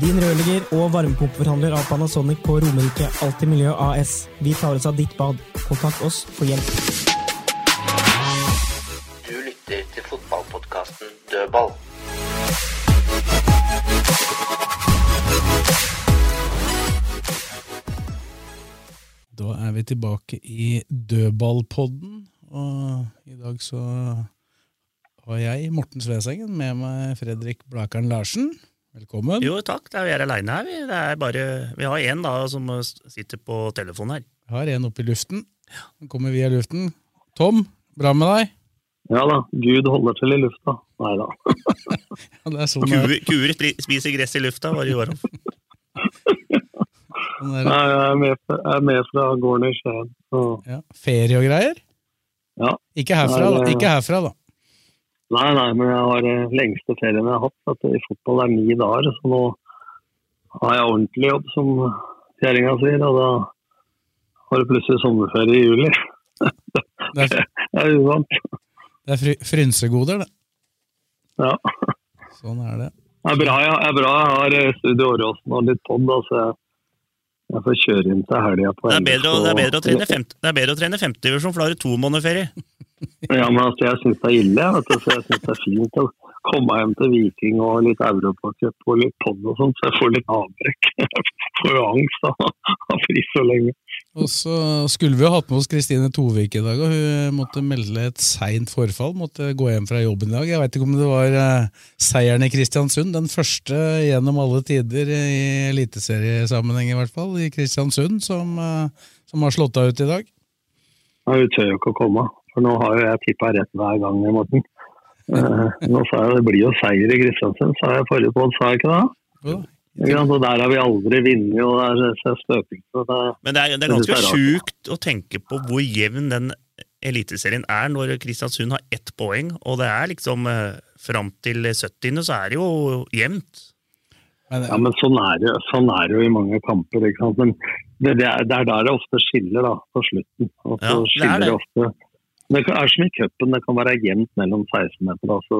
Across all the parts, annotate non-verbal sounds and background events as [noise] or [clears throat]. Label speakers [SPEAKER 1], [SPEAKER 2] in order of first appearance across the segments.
[SPEAKER 1] Din rørlegger og varmepumpeforhandler av Panasonic på Romerike Alltid Miljø AS. Vi tar oss av ditt bad. Kontakt oss for hjelp.
[SPEAKER 2] Du lytter til fotballpodkasten Dødball.
[SPEAKER 3] Da er vi tilbake i dødballpodden, og i dag så har jeg, Morten Svesengen, med meg Fredrik Blakeren Larsen. Velkommen.
[SPEAKER 4] Jo, takk. Det er vi er aleine her. Vi, det er bare, vi har én som sitter på telefonen her.
[SPEAKER 3] Jeg har en oppe i luften. Den kommer via luften. Tom, bra med deg?
[SPEAKER 5] Ja da, Gud holder til i lufta. Nei da. [laughs]
[SPEAKER 3] Ja, det er sånn er.
[SPEAKER 4] Kuer, kuer spiser gress i lufta, var det Joran. [laughs]
[SPEAKER 3] Sånn.
[SPEAKER 5] Nei, jeg er med, fra- jeg er med fra gården i Skien. så-
[SPEAKER 3] Ja. Ferie og greier?
[SPEAKER 5] Ja.
[SPEAKER 3] Ikke herfra, da. Ikke herfra, da.
[SPEAKER 5] Nei, nei, men jeg har eh, lengste ferien jeg har hatt. At i fotball er ni dager, så nå har jeg ordentlig jobb, som kjerringa sier. Og da har du plutselig sommerferie i juli. [laughs]
[SPEAKER 3] Det er, [laughs]
[SPEAKER 5] Det er uvant.
[SPEAKER 3] det er fry, frynsegoder, det.
[SPEAKER 5] Ja.
[SPEAKER 3] Sånn er det.
[SPEAKER 5] Det er bra jeg, er bra jeg har eh, Studio Åråsen og litt pod, så jeg, jeg får kjøre inn til helga på
[SPEAKER 4] Det er bedre, det er bedre å trene
[SPEAKER 5] fem.
[SPEAKER 4] femte- det er bedre å trene femtedivisjon, for da har du to måneder ferie.
[SPEAKER 5] Ja, men altså, jeg syns det er ille. Vet du, så jeg syns det er fint å komme hjem til Viking og litt Europacup og litt pod og sånt, så jeg får litt avbrekk. [laughs] Jeg får jo angst av å fri så lenge.
[SPEAKER 3] Og så skulle vi jo hatt med oss Kristine Tovik i dag, og hun måtte melde et seint forfall. Måtte gå hjem fra jobben i dag. Jeg veit ikke om det var eh, seieren i Kristiansund, den første gjennom alle tider i eliteseriesammenheng i hvert fall, i Kristiansund, som, eh, som har slått deg ut i dag.
[SPEAKER 5] Ja, Hun tør jo ikke å komme, for nå har jo jeg tippa rett hver gang, Morten. Eh, nå sa jeg det blir jo seier i Kristiansund, sa jeg forrige på, sa jeg ikke det?
[SPEAKER 3] Jo,
[SPEAKER 5] Ikke så der har vi aldri vunnet, og der er det støping. Det,
[SPEAKER 4] Men det er, det er ganske
[SPEAKER 5] det er
[SPEAKER 4] sjukt å tenke på hvor jevn den eliteserien er når Kristiansund har ett poeng, og det er liksom eh, fram til 70. så er det jo jevnt.
[SPEAKER 5] Ja, men sånn er, det, sånn er det jo i mange kamper. ikke sant? Men det, det, er, det er der det ofte skiller da, på slutten. Og så
[SPEAKER 4] Ja, det er
[SPEAKER 5] skiller
[SPEAKER 4] det.
[SPEAKER 5] ofte Det er som i cupen, det kan være jevnt mellom 16 meter. og så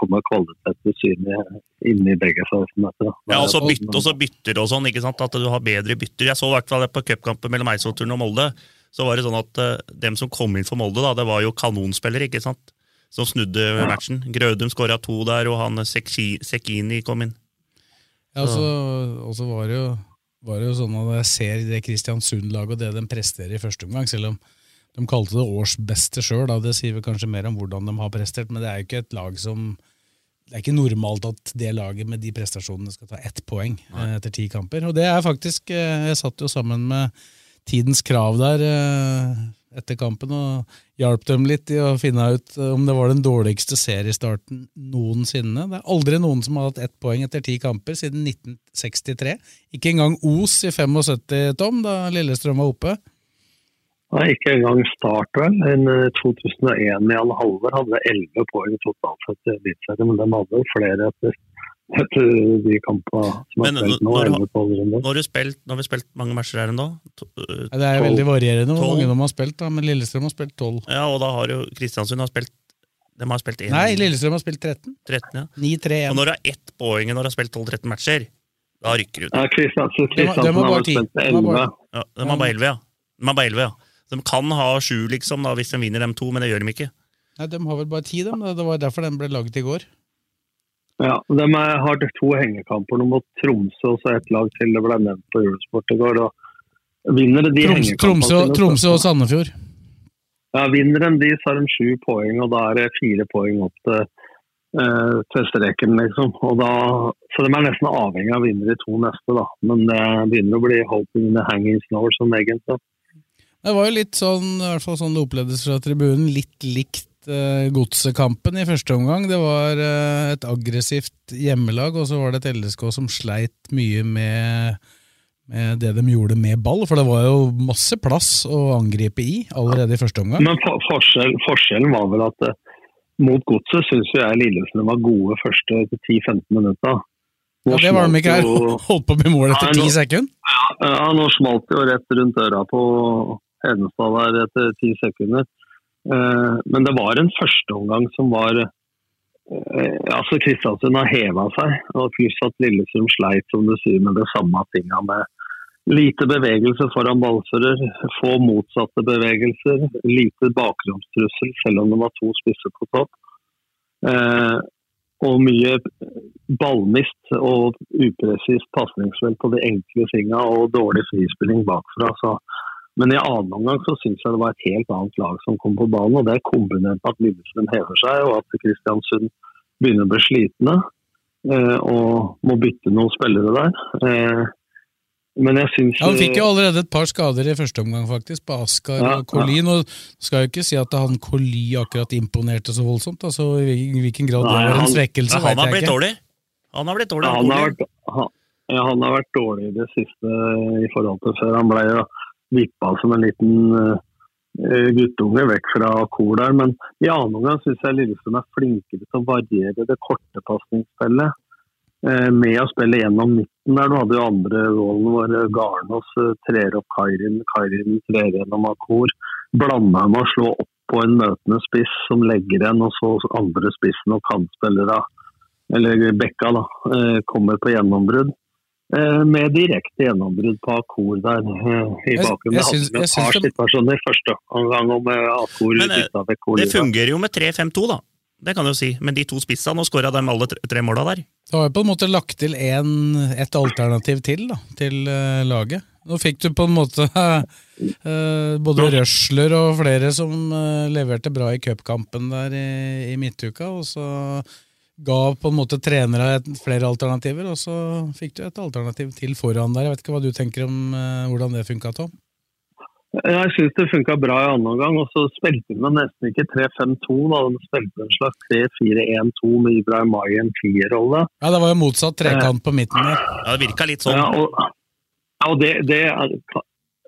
[SPEAKER 5] kommer kvalitet til syne inni begge 16 meter.
[SPEAKER 4] Ja, og så
[SPEAKER 5] er
[SPEAKER 4] bytte, og så bytter og sånn, ikke sant? at du har bedre bytter. Jeg så i hvert fall på cupkampen mellom Eidsvollturen og Molde, så var det sånn at uh, dem som kom inn for Molde, da, det var jo kanonspillere, ikke sant? Som snudde matchen. Grødum skåra to der, og han Sekini kom inn.
[SPEAKER 3] Ja, og så var det jo var det jo sånn at jeg ser det Kristiansund-laget og det de presterer i første omgang, selv om de kalte det årsbeste sjøl, det sier vel kanskje mer om hvordan de har prestert, men det er jo ikke et lag som det er ikke normalt at det laget med de prestasjonene skal ta ett poeng Nei. etter ti kamper. Og det er faktisk eh, Jeg satt jo sammen med Tidens Krav der eh, etter kampen og hjalp dem litt i å finne ut eh, om det var den dårligste seriestarten noensinne. Det er aldri noen som har hatt ett poeng etter ti kamper siden 1963. Ikke engang Os i 75, Tom, da Lillestrøm var oppe.
[SPEAKER 5] Nei, ikke engang start, vel. En, eh, 2001 i alle halver hadde 11 poeng totalt sett i Eliteserien, men de hadde jo flere etter, etter de kampene som
[SPEAKER 4] Men
[SPEAKER 5] har spilt nå.
[SPEAKER 4] når-
[SPEAKER 5] 11-12
[SPEAKER 4] har du spilt, nå har vi spilt mange matcher her ennå. Eh,
[SPEAKER 3] Ja, Det er jo veldig varierende hvor mange de har spilt, da, men Lillestrøm har spilt tolv.
[SPEAKER 4] Ja, og da har jo Kristiansund har spilt De har spilt én.
[SPEAKER 3] Nei, Lillestrøm har spilt 13.
[SPEAKER 4] 13, ja.
[SPEAKER 3] 9-3-1.
[SPEAKER 4] Og når du har ett poeng når du har spilt 12-13 matcher, da rykker du ut.
[SPEAKER 5] Ja, Kristiansund,
[SPEAKER 3] har- har
[SPEAKER 5] har
[SPEAKER 3] bare
[SPEAKER 5] spilt
[SPEAKER 3] De har bare-
[SPEAKER 5] 11.
[SPEAKER 4] Ja, de har bare 11, ja. De har bare 11, ja. Så de kan ha sju, liksom, da, hvis de vinner dem to, men det gjør de ikke.
[SPEAKER 3] Nei, De har vel bare ti, dem. Det var derfor den ble laget i går.
[SPEAKER 5] Ja, de har to hengekamper nå mot Tromsø og så et lag til. Det ble nevnt på Julesport i går. og Vinner de
[SPEAKER 3] Troms,
[SPEAKER 5] hengekampene
[SPEAKER 3] Tromsø, Tromsø og Sandefjord.
[SPEAKER 5] Ja, Vinner de de, så har de sju poeng, og da er det fire poeng opp til, eh, til streken. liksom. Og da, så de er nesten avhengig av å vinne de to neste, da. Men det begynner å bli hoping in the hanging snow, som egentlig.
[SPEAKER 3] Det var jo litt sånn, i hvert fall sånn det opplevdes fra tribunen, litt likt uh, godsekampen i første omgang. Det var uh, et aggressivt hjemmelag, og så var det et LSK som sleit mye med, med det de gjorde med ball, for det var jo masse plass å angripe i allerede i første omgang.
[SPEAKER 5] Men for, forskjell, forskjellen var vel at eh, mot godset syns jeg Lillestrøm var gode første 10-15 minutter.
[SPEAKER 3] Ja, det var de ikke her. [laughs] Holdt på med mål etter ti sekunder.
[SPEAKER 5] Ja, nå smalt det jo rett rundt øra på Hedenstad der etter ti sekunder. Eh, men det var en førsteomgang som var eh, Altså, Kristiansund har heva seg, og pluss at Lillestrøm sleit, som du sier, med det samme tinga med lite bevegelse foran ballfører, få motsatte bevegelser, lite bakromstrussel, selv om det var to spisser på topp. Eh, og mye ballmist og upresist pasningsfelt på de enkle tinga og dårlig frispilling bakfra. Så. Men i annen omgang så syns jeg det var et helt annet lag som kom på banen. og Det er kombinert med at Lillestrøm hever seg og at Kristiansund begynner å bli slitne eh, og må bytte noen spillere der. Eh, men jeg syns
[SPEAKER 3] Ja, Han fikk jo allerede et par skader i første omgang, faktisk, på Askar
[SPEAKER 5] Ja,
[SPEAKER 3] og Collin. Og skal jo ikke si at han Colli akkurat imponerte så voldsomt. Altså, I hvilken grad det
[SPEAKER 5] Nei,
[SPEAKER 3] var en
[SPEAKER 5] han-
[SPEAKER 3] svekkelse,
[SPEAKER 4] Ja, han har
[SPEAKER 3] jeg
[SPEAKER 4] blitt
[SPEAKER 3] ikke.
[SPEAKER 4] dårlig. Han har blitt dårlig.
[SPEAKER 5] Ja,
[SPEAKER 4] han
[SPEAKER 5] har
[SPEAKER 4] Colin.
[SPEAKER 5] vært, han, ja, han har vært dårlig i det siste i forhold til før. Han ble jo vippa som en liten uh, guttunge vekk fra kor der. Men i annen omgang syns jeg Lillestrøm er flinkere til å variere det korte pasningsspillet uh, med å spille gjennom midten der. Du hadde jo andre rollen hvor Garnås uh, trer opp Kairin, Kairin trer gjennom Akor. Blanda med å slå opp på en møtende spiss som legger en, og så andre spissen og kantspillere eller Bekka, da, kommer på gjennombrudd. Eh, Med direkte gjennombrudd på Akor der eh, i bakgrunnen.
[SPEAKER 3] jeg jeg
[SPEAKER 5] et par
[SPEAKER 3] syns det-
[SPEAKER 5] situasjoner i første omgang om eh, Akor
[SPEAKER 4] Men, Det fungerer jo med 3-5-2, da. Det kan du jo si. Men de to spissa, nå skåra de alle tre, tre måla der.
[SPEAKER 3] Du har jo på en måte lagt til en, et alternativ til da, til laget. Nå fikk du på en måte uh, [laughs] både Røsler og flere som uh, leverte bra i cupkampen der i, i midtuka, og så ga på en måte trenere et, flere alternativer, og så fikk du et alternativ til foran der. Jeg vet ikke hva du tenker om eh, hvordan det funka, Tom?
[SPEAKER 5] Jeg syns det funka bra i andre omgang. Og så spilte de nesten ikke 3-5-2, da. De spilte en slags 3-4-1-2 med Ibrahim Mai i en tierrolle.
[SPEAKER 3] Ja, det var jo motsatt trekant på midten der.
[SPEAKER 4] Ja, Det virka litt sånn.
[SPEAKER 5] Ja, og, ja, og det, det er,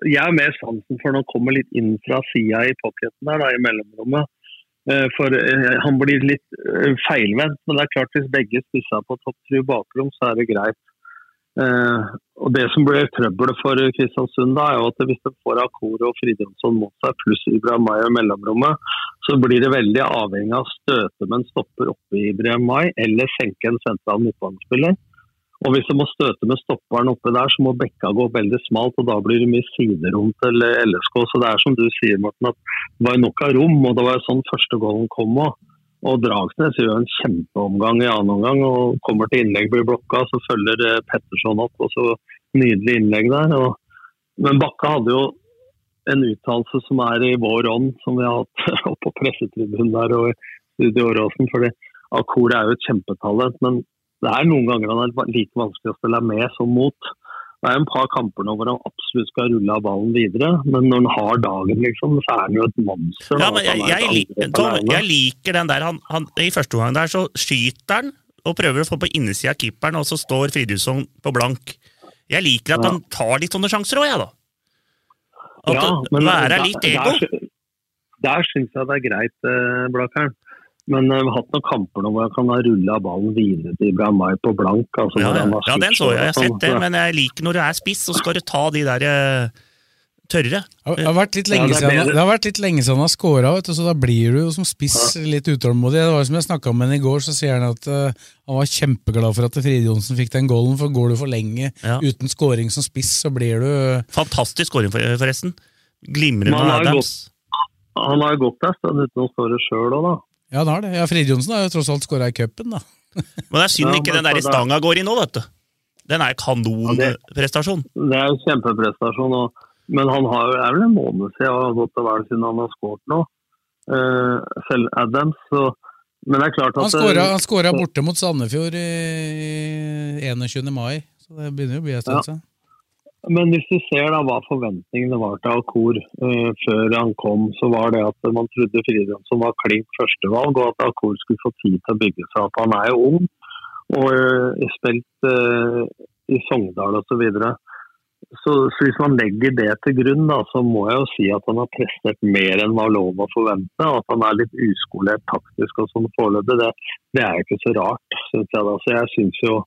[SPEAKER 5] jeg er mer sansen for når det kommer litt inn fra sida i pocketen der, da, i mellomrommet. Eh, For eh, han blir litt eh, feilvendt, men det er klart hvis begge spisser på topp tre bakrom, så er det greit. Og Det som blir trøbbelet for Kristiansund, da, er jo at hvis de får Akor og Fridjonsson mot seg, pluss Ibrahimay i mellomrommet, så blir det veldig avhengig av å støte med en stopper oppe i Ibrahimay, eller senke en sentral midtbanespiller. Og Hvis du må støte med stopperen oppe der, så må bekka gå veldig smalt, og da blir det mye siderom til LSK. Så det er som du sier, Morten, at det var nok av rom, og det var sånn første gålen kom òg. Og Dragsnes gjør en kjempeomgang i annen omgang og kommer til innlegg, blir blokka. Så følger eh, Petterson opp, og så nydelig innlegg der. Og, men Bakke hadde jo en uttalelse som er i vår ånd, som vi har hatt [laughs] oppe på pressetribunen der og i Åråsen. fordi Akor er jo et kjempetalent, men det er noen ganger han er like vanskelig å spille med som mot. Det er en par kamper nå hvor han absolutt skal rulle av ballen videre, men når han har dagen, liksom, så er han jo et monster.
[SPEAKER 4] Ja, men jeg, jeg,
[SPEAKER 5] et
[SPEAKER 4] Tom, jeg liker den der han, han, I første omgang der så skyter han og prøver å få på innsida av keeperen, og så står Fridtjofsson på blank. Jeg liker at
[SPEAKER 5] Ja.
[SPEAKER 4] han tar litt sånne sjanser òg, jeg, da. At
[SPEAKER 5] Ja, men
[SPEAKER 4] være litt ego.
[SPEAKER 5] Der, der syns jeg det er greit, eh, Blakkern. Men eh, vi har hatt noen kamper nå hvor jeg kan ha rulla ballen videre til Ibrahim Mai på blank. Altså,
[SPEAKER 4] Ja, ja, ja, den så jeg. Jeg har sett det, men jeg liker når du er spiss, så skal du ta de der eh, tørre.
[SPEAKER 3] Det har vært litt lenge,
[SPEAKER 5] Ja, det er
[SPEAKER 3] siden, han- det har vært litt lenge siden han har scora, så da blir du jo som spiss litt utålmodig. Det var som jeg snakka med ham i går, så sier han at uh, han var kjempeglad for at Fride Johnsen fikk den goalen, for går du for lenge
[SPEAKER 4] Ja.
[SPEAKER 3] uten scoring som spiss, så blir du
[SPEAKER 4] Fantastisk scoring, for- forresten. Glimrende
[SPEAKER 5] han har. Han har jo gått der uten å skåre sjøl òg, da.
[SPEAKER 3] Ja, han har det. Ja, Frid Johnsen har jo tross alt skåra i cupen, da. [laughs]
[SPEAKER 4] Men det er synd
[SPEAKER 5] Ja,
[SPEAKER 4] ikke den der i stanga går inn nå, vet du. Den er kanonprestasjon.
[SPEAKER 5] Det er jo kjempeprestasjon. Og, men han har, jo- er vel en måned siden, og godt og vel siden han har skåret nå. Uh, selv Adams. Så, men det er klart at
[SPEAKER 3] Han skåra, borte mot Sandefjord i, i 21. mai, så det begynner jo å bli en stund
[SPEAKER 5] Ja. Men hvis du ser da hva forventningene var til Akor uh, før han kom, så var det at man trodde Fridtjonsson var klink førstevalg, og at Akor skulle få tid til å bygge seg opp. Han er jo ung og uh, spilt uh, i Sogndal osv. Så, videre. så Så hvis man legger det til grunn, da, så må jeg jo si at han har prestert mer enn var lov å forvente. og At han er litt uskolert taktisk og sånn foreløpig, det, det er jo ikke så rart, syns jeg. da. Så jeg synes jo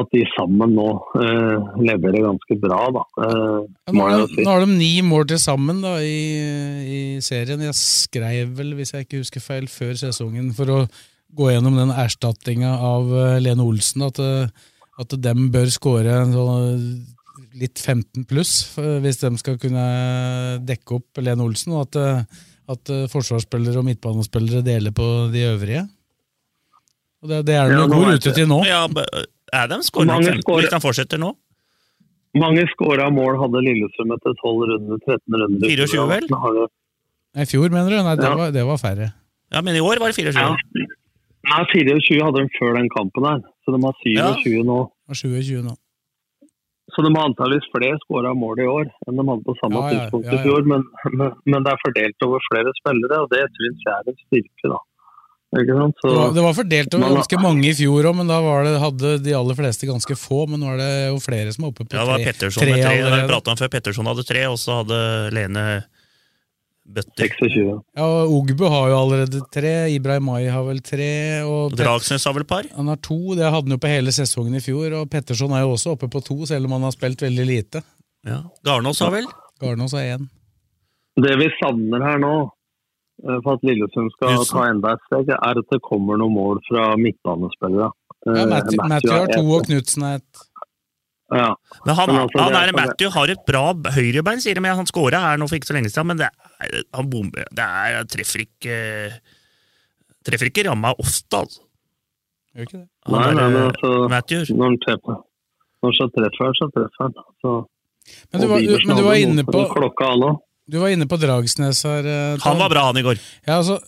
[SPEAKER 5] at de sammen nå eh, leverer ganske bra, da. Eh,
[SPEAKER 3] Ja, Nå har, de,
[SPEAKER 5] si.
[SPEAKER 3] nå har de ni mål til sammen da, i, i serien. Jeg skrev vel, hvis jeg ikke husker feil, før sesongen for å gå gjennom den erstattinga av eh, Lene Olsen, at, eh, at dem bør skåre sånn litt 15 pluss eh, hvis de skal kunne dekke opp Lene Olsen, og at, eh, at eh, forsvarsspillere og midtbanespillere deler på de øvrige. Og det, det er de
[SPEAKER 5] Ja,
[SPEAKER 3] jo god ute til nå.
[SPEAKER 4] Ja, b- Adam skårer 15
[SPEAKER 5] skårer.
[SPEAKER 4] hvis han fortsetter nå.
[SPEAKER 5] Mange skåra mål hadde Lillesund etter 12 runder, 13 runder.
[SPEAKER 4] 24 vel?
[SPEAKER 5] Nå
[SPEAKER 3] I fjor, mener du? Nei, det,
[SPEAKER 5] Ja.
[SPEAKER 3] var, det var færre.
[SPEAKER 4] Ja, Men i år var det 24.
[SPEAKER 5] Ja. Nei, 24 hadde de før den kampen her, så de har 27 nå.
[SPEAKER 3] Og 27 nå.
[SPEAKER 5] Så de har antakeligvis flere skåra mål i år enn de hadde på samme
[SPEAKER 3] Ja, ja,
[SPEAKER 5] tidspunkt
[SPEAKER 3] ja,
[SPEAKER 5] i fjor, men, men, men det er fordelt over flere spillere, og det syns jeg er en styrke, da. Ikke sant? Så,
[SPEAKER 3] Det var, det var fordelt over ganske mange i fjor òg, men da var det, hadde de aller fleste ganske få. Men nå er det jo flere som er oppe på
[SPEAKER 4] Ja, det var
[SPEAKER 3] tre,
[SPEAKER 4] Petterson
[SPEAKER 3] tre
[SPEAKER 4] med tre. Vi prata om før. Petterson hadde tre, og så hadde Lene bøtter.
[SPEAKER 5] 26.
[SPEAKER 3] Ja, og Ogbu har jo allerede tre, Ibrahim Mai har vel tre, og
[SPEAKER 4] Dragsnes har vel par?
[SPEAKER 3] han har to. Det hadde han jo på hele sesongen i fjor, og Petterson er jo også oppe på to, selv om han har spilt veldig lite.
[SPEAKER 4] Ja. Garnås har vel?
[SPEAKER 3] Garnås har én.
[SPEAKER 5] Det vi savner her nå, for at Lillesund skal
[SPEAKER 4] Husen.
[SPEAKER 5] ta enda et steg, er at det kommer noen mål fra midtbanespillere.
[SPEAKER 3] Ja,
[SPEAKER 5] Eh,
[SPEAKER 3] Matthew, Matthew har to, og Knutsen er ett.
[SPEAKER 5] Ja.
[SPEAKER 4] Men han,
[SPEAKER 5] Men altså,
[SPEAKER 4] han
[SPEAKER 5] er
[SPEAKER 4] Matthew har et bra høyrebein, sier de. men Han skåra her nå for ikke så lenge siden, men det er, han bomber Det er, treffer ikke Treffer ikke ramma ofte, altså.
[SPEAKER 3] Gjør ikke det?
[SPEAKER 4] Han
[SPEAKER 5] Nei,
[SPEAKER 4] er,
[SPEAKER 5] nei, men
[SPEAKER 4] eh,
[SPEAKER 5] altså,
[SPEAKER 4] Matthew.
[SPEAKER 5] når han treffer, når han treffer, så treffer han. Så,
[SPEAKER 3] Men du var, men du var inne på
[SPEAKER 5] Klokka, han også.
[SPEAKER 3] Du var inne på Dragsnes her. eh, Tom.
[SPEAKER 4] Han var bra, han i går.
[SPEAKER 3] Ja, altså,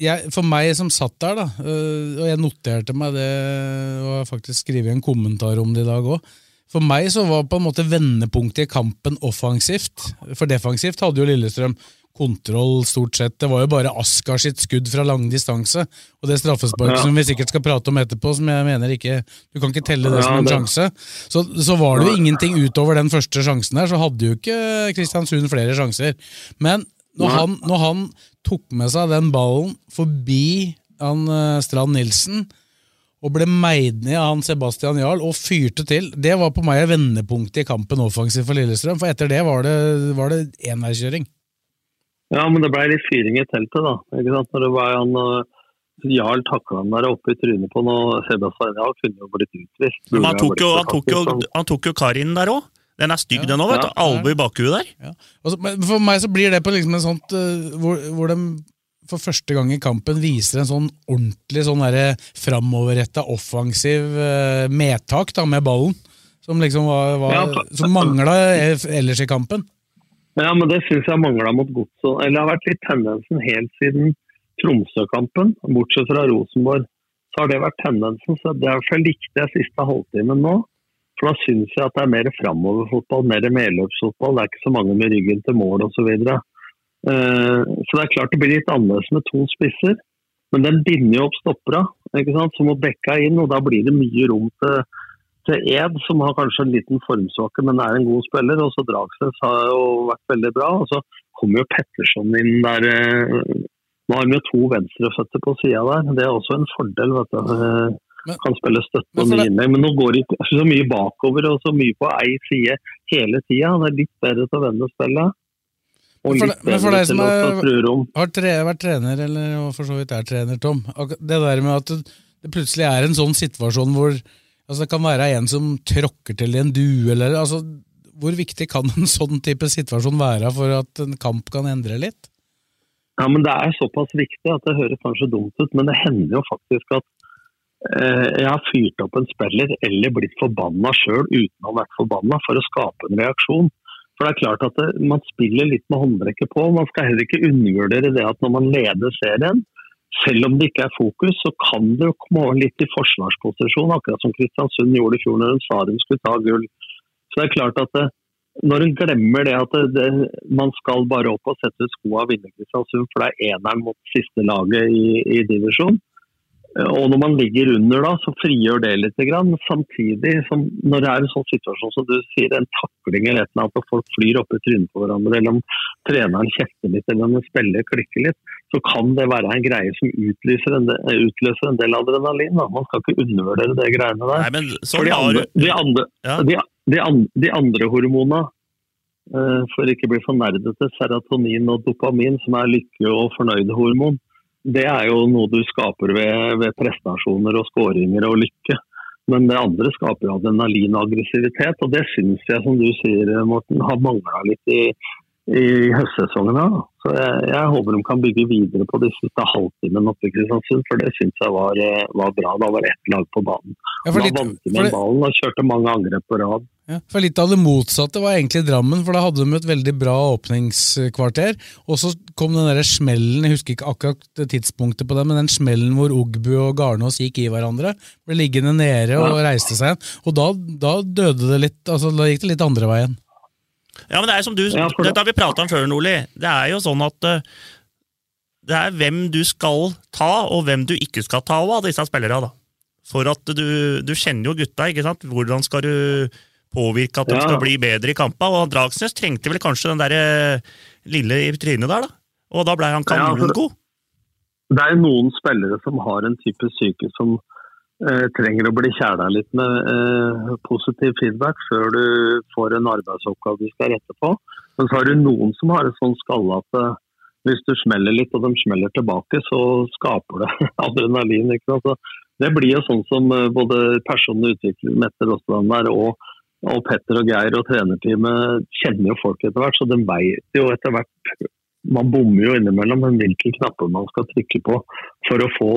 [SPEAKER 3] jeg, for meg som satt der, da, øh, og jeg noterte meg det, og har faktisk skrevet en kommentar om det i dag òg. For meg så var på en måte vendepunktet i kampen offensivt. For defensivt hadde jo Lillestrøm kontroll, stort sett. Det var jo bare Askar sitt skudd fra lang distanse. Og det straffesparket
[SPEAKER 5] Ja.
[SPEAKER 3] som vi sikkert skal prate om etterpå, som jeg mener ikke Du kan ikke telle det
[SPEAKER 5] Ja,
[SPEAKER 3] som en
[SPEAKER 5] det-
[SPEAKER 3] sjanse. Så, så var det jo ingenting utover den første sjansen der, så hadde jo ikke Kristiansund flere sjanser. Men når han, når han tok med seg den ballen forbi han eh, Strand Nilsen og ble meid ned av han Sebastian Jarl og fyrte til, det var på meg vendepunktet i kampen offensivt for Lillestrøm. For etter det var det, var det enveiskjøring.
[SPEAKER 5] Ja, men det ble litt fyring i teltet, da. Ikke sant? Når det var han øh, Jarl takla han der oppe i trynet på noe Sebastian Jarl kunne jo blitt utvist.
[SPEAKER 4] Men han tok jo, han tok jo, han tok jo Karin der òg. Den er stygg,
[SPEAKER 3] Ja.
[SPEAKER 4] den òg, vet.
[SPEAKER 5] Ja.
[SPEAKER 4] Alve i bakhuet der.
[SPEAKER 3] Ja. Og så- men for meg så blir det på liksom en sånt uh, hvor, hvor de for første gang i kampen viser en sånn ordentlig sånn framoverretta offensiv uh, medtak da, med ballen. Som liksom var, var
[SPEAKER 5] Ja,
[SPEAKER 3] Som mangla ellers i kampen.
[SPEAKER 5] Ja, men det syns jeg mangla mot Godset. Det har vært litt tendensen helt siden Tromsø-kampen, bortsett fra Rosenborg. Så har det vært tendensen. Så Derfor likte jeg siste halvtimen nå. For da syns jeg at det er mer framoverfotball, mer medløpsfotball. Det er ikke så mange med ryggen til mål osv. Så, videre. Eh, så det er klart det blir litt annerledes med to spisser. Men den binder jo opp stoppera, ikke sant? så må dekka inn. Og da blir det mye rom til, til Ed, som har kanskje en liten formsvake, men er en god spiller. Og så Dragsnes har jo vært veldig bra. Og så kommer jo Petterson inn der. eh, Nå har vi jo to venstreføtter på sida der. Det er også en fordel. vet du.
[SPEAKER 3] Men-
[SPEAKER 5] kan spille støtte og
[SPEAKER 3] for
[SPEAKER 5] innlegg. Men nå går det ikke så mye bakover og så mye på ei side hele tida. Det er litt bedre til å vende spillet. Og litt
[SPEAKER 3] det-
[SPEAKER 5] bedre
[SPEAKER 3] deg
[SPEAKER 5] til å
[SPEAKER 3] er-
[SPEAKER 5] ta.
[SPEAKER 3] Har tre, vært trener, eller for så vidt er trener, Tom. Det der med at det, det plutselig er en sånn situasjon hvor altså det kan være en som tråkker til en due, eller altså Hvor viktig kan en sånn type situasjon være for at en kamp kan endre litt?
[SPEAKER 5] Ja, men Det er såpass viktig at det høres kanskje dumt ut, men det hender jo faktisk at eh, jeg har fyrt opp en spiller eller blitt forbanna sjøl uten å ha vært forbanna, for å skape en reaksjon. For det er klart at det, Man spiller litt med håndbrekket på. Man skal heller ikke undervurdere det at når man leder serien, selv om det ikke er fokus, så kan det jo komme over litt i forsvarsposisjon, akkurat som Kristiansund gjorde i fjor når hun sa de skulle ta gull. Så det er klart at det, når hun glemmer det at det, det, man skal bare opp og sette skoa og vinne Kristiansund, for det er eneren mot siste laget i, i divisjon, og når man ligger under da, så frigjør det litt. Grann. Samtidig som når det er en sånn situasjon som du sier, en takling eller et eller annet, og folk flyr opp i trynet på hverandre, eller om treneren kjefter litt, eller om en spiller klikker litt, så kan det være en greie som utløser en del, utløser en del adrenalin. Da. Man skal ikke undervurdere det greiene der.
[SPEAKER 4] Nei,
[SPEAKER 5] For de andre, de andre,
[SPEAKER 4] Ja.
[SPEAKER 5] de, de, de andre hormonene, eh, for ikke å bli for nerdete, serotonin og dopamin, som er lykke- og fornøyde-hormon, det er jo noe du skaper ved, ved prestasjoner og skåringer og lykke. Men det andre skaper adrenalin og aggressivitet, og det syns jeg, som du sier, Morten, har mangla litt i, i høstsesongen. da. Så jeg, jeg håper de kan bygge videre på de siste halvtimene oppe i Kristiansund, for det syns jeg var, eh, var bra. Da var det ett lag på banen.
[SPEAKER 3] Ja, litt,
[SPEAKER 5] da vant de med
[SPEAKER 3] det-
[SPEAKER 5] ballen og kjørte mange angrep på rad.
[SPEAKER 3] Ja, for Litt av det motsatte var egentlig Drammen, for da hadde de et veldig bra åpningskvarter. Og så kom den der smellen, jeg husker ikke akkurat tidspunktet på det, men den smellen hvor Ogbu og Garnås gikk i hverandre. Ble liggende nede og reiste seg igjen. Og da, da døde det litt, altså da gikk det litt andre veien.
[SPEAKER 4] Ja, men det er som du, Dette har vi prata om før, Nordli. Det er jo sånn at eh, det er hvem du skal ta, og hvem du ikke skal ta av disse spillerne. da. For at du, du kjenner jo gutta, ikke sant? Hvordan skal du påvirke at de
[SPEAKER 5] Ja.
[SPEAKER 4] skal bli bedre i kampene? Og Dragsnes trengte vel kanskje den der eh, lille i trynet der, da. Og da blei han
[SPEAKER 5] Ja, for- Det er jo noen spillere som har en type psyke som trenger å bli kjæla litt med eh, positiv feedback før du får en arbeidsoppgave du skal rette på. Men så har du noen som har en sånn skalle at eh, hvis du smeller litt og de smeller tilbake, så skaper det [laughs] adrenalin. Ikke sant? Det blir jo sånn som eh, både personen utvikler Mette Rostland der og, og Petter og Geir og trenerteamet kjenner jo folk etter hvert, så de veit jo etter hvert man bommer jo innimellom men hvilke knapper man skal trykke på for å få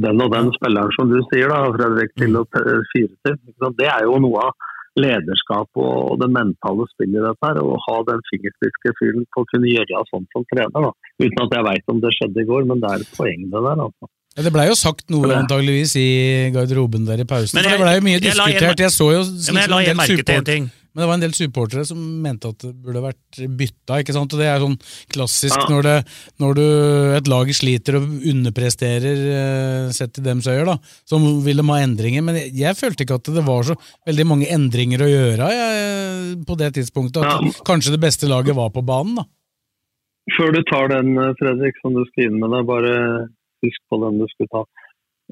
[SPEAKER 5] den og den spilleren som du sier, da, Fredrik, til å fyre til. Det er jo noe av lederskap og det mentale spillet i dette. her, Å ha den fingerspitzgefühlen på å kunne gjøre sånn som trener. da. Uten at jeg veit om det skjedde i går, men det er et poeng det der. altså.
[SPEAKER 3] Ja, det blei jo sagt noe antageligvis i garderoben der i pausen.
[SPEAKER 4] Men
[SPEAKER 3] for
[SPEAKER 4] jeg-
[SPEAKER 3] det blei jo mye
[SPEAKER 4] jeg la igjen-
[SPEAKER 3] diskutert. Jeg så jo
[SPEAKER 4] Ja, men jeg la
[SPEAKER 3] jeg
[SPEAKER 4] igjen merke til en ting.
[SPEAKER 3] Men det var en del supportere som mente at det burde vært bytta. ikke sant? Og Det er sånn klassisk
[SPEAKER 5] Ja.
[SPEAKER 3] når, det, når du, et lag sliter og underpresterer eh, sett i dems øyer, da, så vil de ha endringer. Men jeg, jeg følte ikke at det var så veldig mange endringer å gjøre jeg, på det tidspunktet. At
[SPEAKER 5] Ja.
[SPEAKER 3] kanskje det beste laget var på banen. da.
[SPEAKER 5] Før du tar den, eh, Fredrik, som du skal inn med deg, bare husk på den du skulle ta.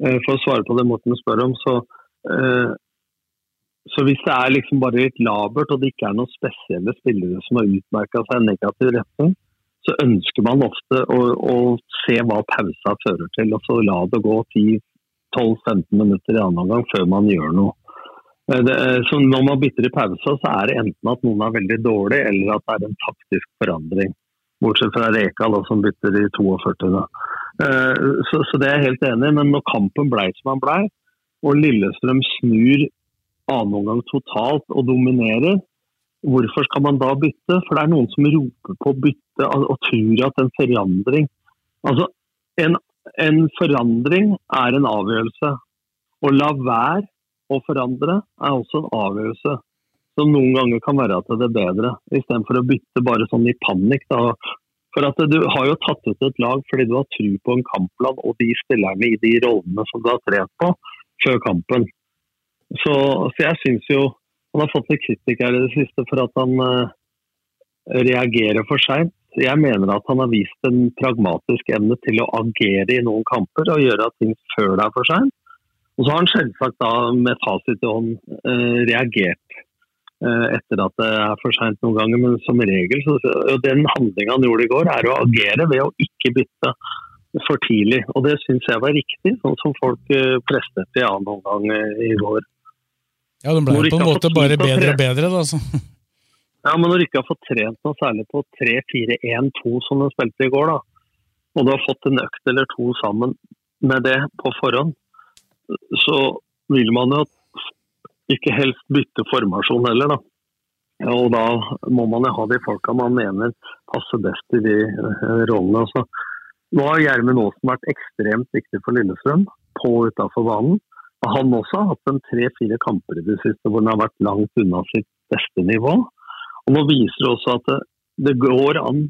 [SPEAKER 5] Eh, For å svare på det Morten spør om, så, eh, så hvis det er liksom bare litt labert, og det ikke er noen spesielle spillere som har utmerka seg i negativ retning, så ønsker man ofte å, å se hva pausa fører til, og så la det gå 10-12-15 minutter i annen omgang før man gjør noe. Eh, Det, er- så når man bytter i pausa, så er det enten at noen er veldig dårlig, eller at det er en taktisk forandring. Bortsett fra Rekal, da, som bytter i 42. da. Eh, Så, så det er jeg helt enig i. Men når kampen blei som den blei, og Lillestrøm snur annen omgang totalt og dominerer, hvorfor skal man da bytte? For det er noen som roper på bytte og, og tror at en forandring Altså, en, en forandring er en avgjørelse. Å la være å forandre er også en avgjørelse som noen ganger kan være til det bedre, istedenfor å bytte bare sånn i panikk. Da. For at Du har jo tatt ut et lag fordi du har tro på en kampplan og de spillerne i de rollene som du har trent på før kampen. Så, så jeg syns jo han har fått litt kritikk her i det siste for at han uh, reagerer for seint. Jeg mener at han har vist en pragmatisk evne til å agere i noen kamper og gjøre ting før det er for seint. Og så har han selvsagt da med fasit i hånd uh, reagert uh, etter at det er for seint noen ganger, men som regel så og Den handlinga han gjorde i går, er å agere ved å ikke bytte for tidlig. Og det syns jeg var riktig, sånn som folk presterte i annen omgang i går.
[SPEAKER 3] Ja, De ble på en måte bare bedre og bedre. da, så.
[SPEAKER 5] Ja, men når du ikke har fått trent noe særlig på 3-4-1-2 som du spilte i går, da, og du har fått en økt eller to sammen med det på forhånd, så vil man jo ikke helst bytte formasjon heller, da. Og da må man jo ha de folka man mener passer best i de eh, rollene. Altså, nå har Gjermund Aasen vært ekstremt viktig for Lillestrøm, på og utafor banen. Han også har hatt en tre-fire kamper i det siste hvor han har vært langt unna sitt beste nivå. Og Nå viser det også at det, det går an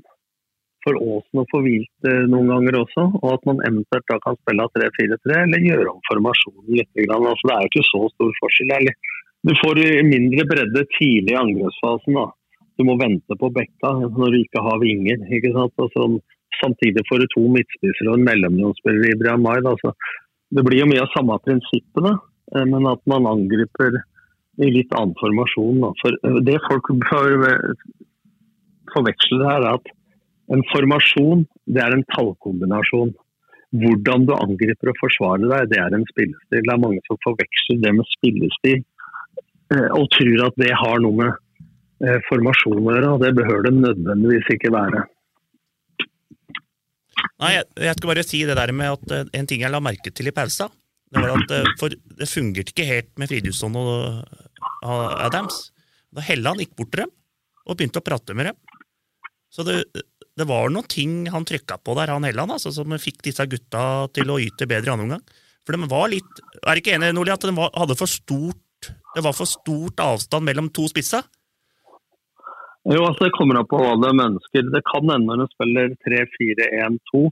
[SPEAKER 5] for Aasen å få hvilt eh, noen ganger også, og at man eventuelt da kan spille av 3-4-3 eller gjøre om formasjonen litt. Altså, det er jo ikke så stor forskjell. Eller, du får mindre bredde tidlig i angrepsfasen. da. Du må vente på bekka når du ikke har vinger. ikke sant? Altså, samtidig får du to midtspisser og en mellomromsspiller i Brian May. Altså, det blir jo mye av samme prinsippene, eh, men at man angriper i litt annen formasjon. For eh, det folk [laughs] forveksler her, er at en formasjon det er en tallkombinasjon. Hvordan du angriper og forsvarer deg, det er en spillestil. Det er mange som forveksler det med spillestil eh, og tror at det har noe med eh, formasjon å gjøre. og Det behøver det nødvendigvis ikke være.
[SPEAKER 4] Nei, jeg, jeg, skal bare si det der med at uh, en ting jeg la merke til i pausa, det var at uh, for det fungerte ikke helt med Fridtjofsson og uh, Adams. Da Helland gikk bort til dem og begynte å prate med dem. Så det, det var noen ting han trykka på der, han Helland, altså, som fikk disse gutta til å yte bedre i andre omgang. For de var litt Er ikke enig, Nordli, at de var, hadde for stort det var for stort avstand mellom to spisser?
[SPEAKER 5] Jo, altså Det kommer an på hva de ønsker. Det kan hende når de spiller 3-4-1-2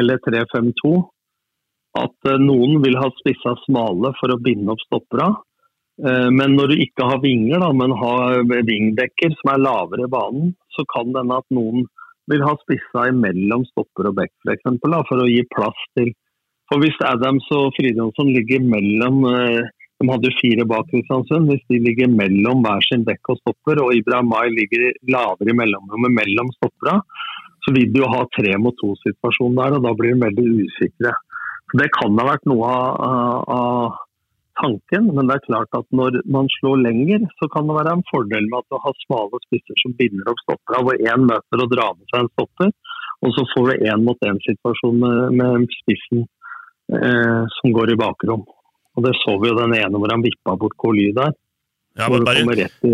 [SPEAKER 5] eller 3-5-2 at eh, noen vil ha spissa smale for å binde opp stoppera. Eh, men når du ikke har vinger, da, men har vingdekker som er lavere i banen, så kan det hende at noen vil ha spissa imellom stopper og back f.eks. For å gi plass til For Hvis Adams og Fridtjonsson ligger mellom eh, De hadde fire bak Kristiansund. Hvis de ligger mellom hver sin dekk og stopper, og Ibrahim Mai ligger lavere i mellomrommet mellom stoppera, så vil du ha tre mot to-situasjon der, og da blir de veldig usikre. Så Det kan ha vært noe av, av tanken, men det er klart at når man slår lenger, så kan det være en fordel med at du har smale spisser som binder opp stoppera, hvor én møter og drar med seg en stopper. Og så får du én mot én-situasjon med, med, spissen eh, som går i bakrom. Og Det så vi jo den ene hvor han vippa bort Coly der.
[SPEAKER 4] Ja, men Bare,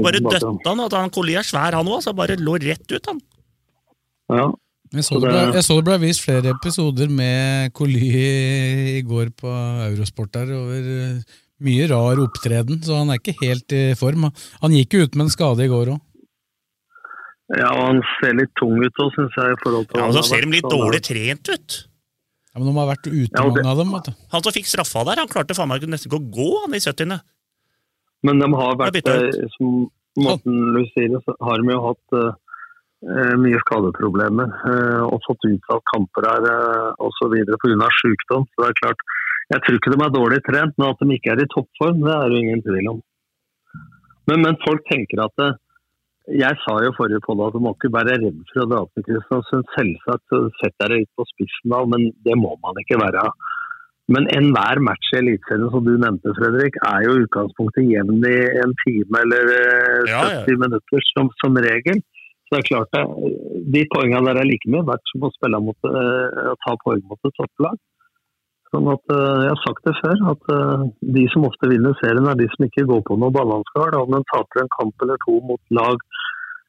[SPEAKER 4] bare døtta han, at han Coly er svær han òg, så bare lå rett ut, han.
[SPEAKER 5] Ja.
[SPEAKER 3] Jeg så, det ble, jeg så det ble vist flere episoder med Coly i går på Eurosport der over mye rar opptreden, så han er ikke helt i form. Han gikk jo ut med en skade i går òg.
[SPEAKER 5] Ja, og han ser litt tung ut òg, syns jeg. i forhold til
[SPEAKER 4] Ja, og Så ser de litt dårlig trent ut.
[SPEAKER 3] Ja, Men de har vært ute, ja, mange av dem. vet du.
[SPEAKER 4] Han som fikk straffa der, han klarte faen meg nesten ikke å gå han i 70.
[SPEAKER 5] Men de har vært, eh, som Morten Louis sier, så har de jo hatt uh, mye skadeproblemer. Uh, og fått utsatt kamper her uh, osv. pga. sykdom. Så det er klart, jeg tror ikke de er dårlig trent, men at de ikke er i toppform, det er det ingen tvil om. Men, men, folk tenker at det, Jeg sa jo forrige på at du må ikke være redd for å dra til Kristiansund. Selvsagt setter jeg det litt på spissen da, men det må man ikke være. Men enhver match i Eliteserien som du nevnte, Fredrik, er jo utgangspunktet jevn i en time eller 70 ja, ja. minutter som, som, regel. Så det er klart det, De poengene der er like mye verdt som å spille mot, uh, ta poeng mot et topplag. Sånn at, uh, jeg har sagt det før, at uh, de som ofte vinner serien, er de som ikke går på noe balansgard. Om de taper en kamp eller to mot lag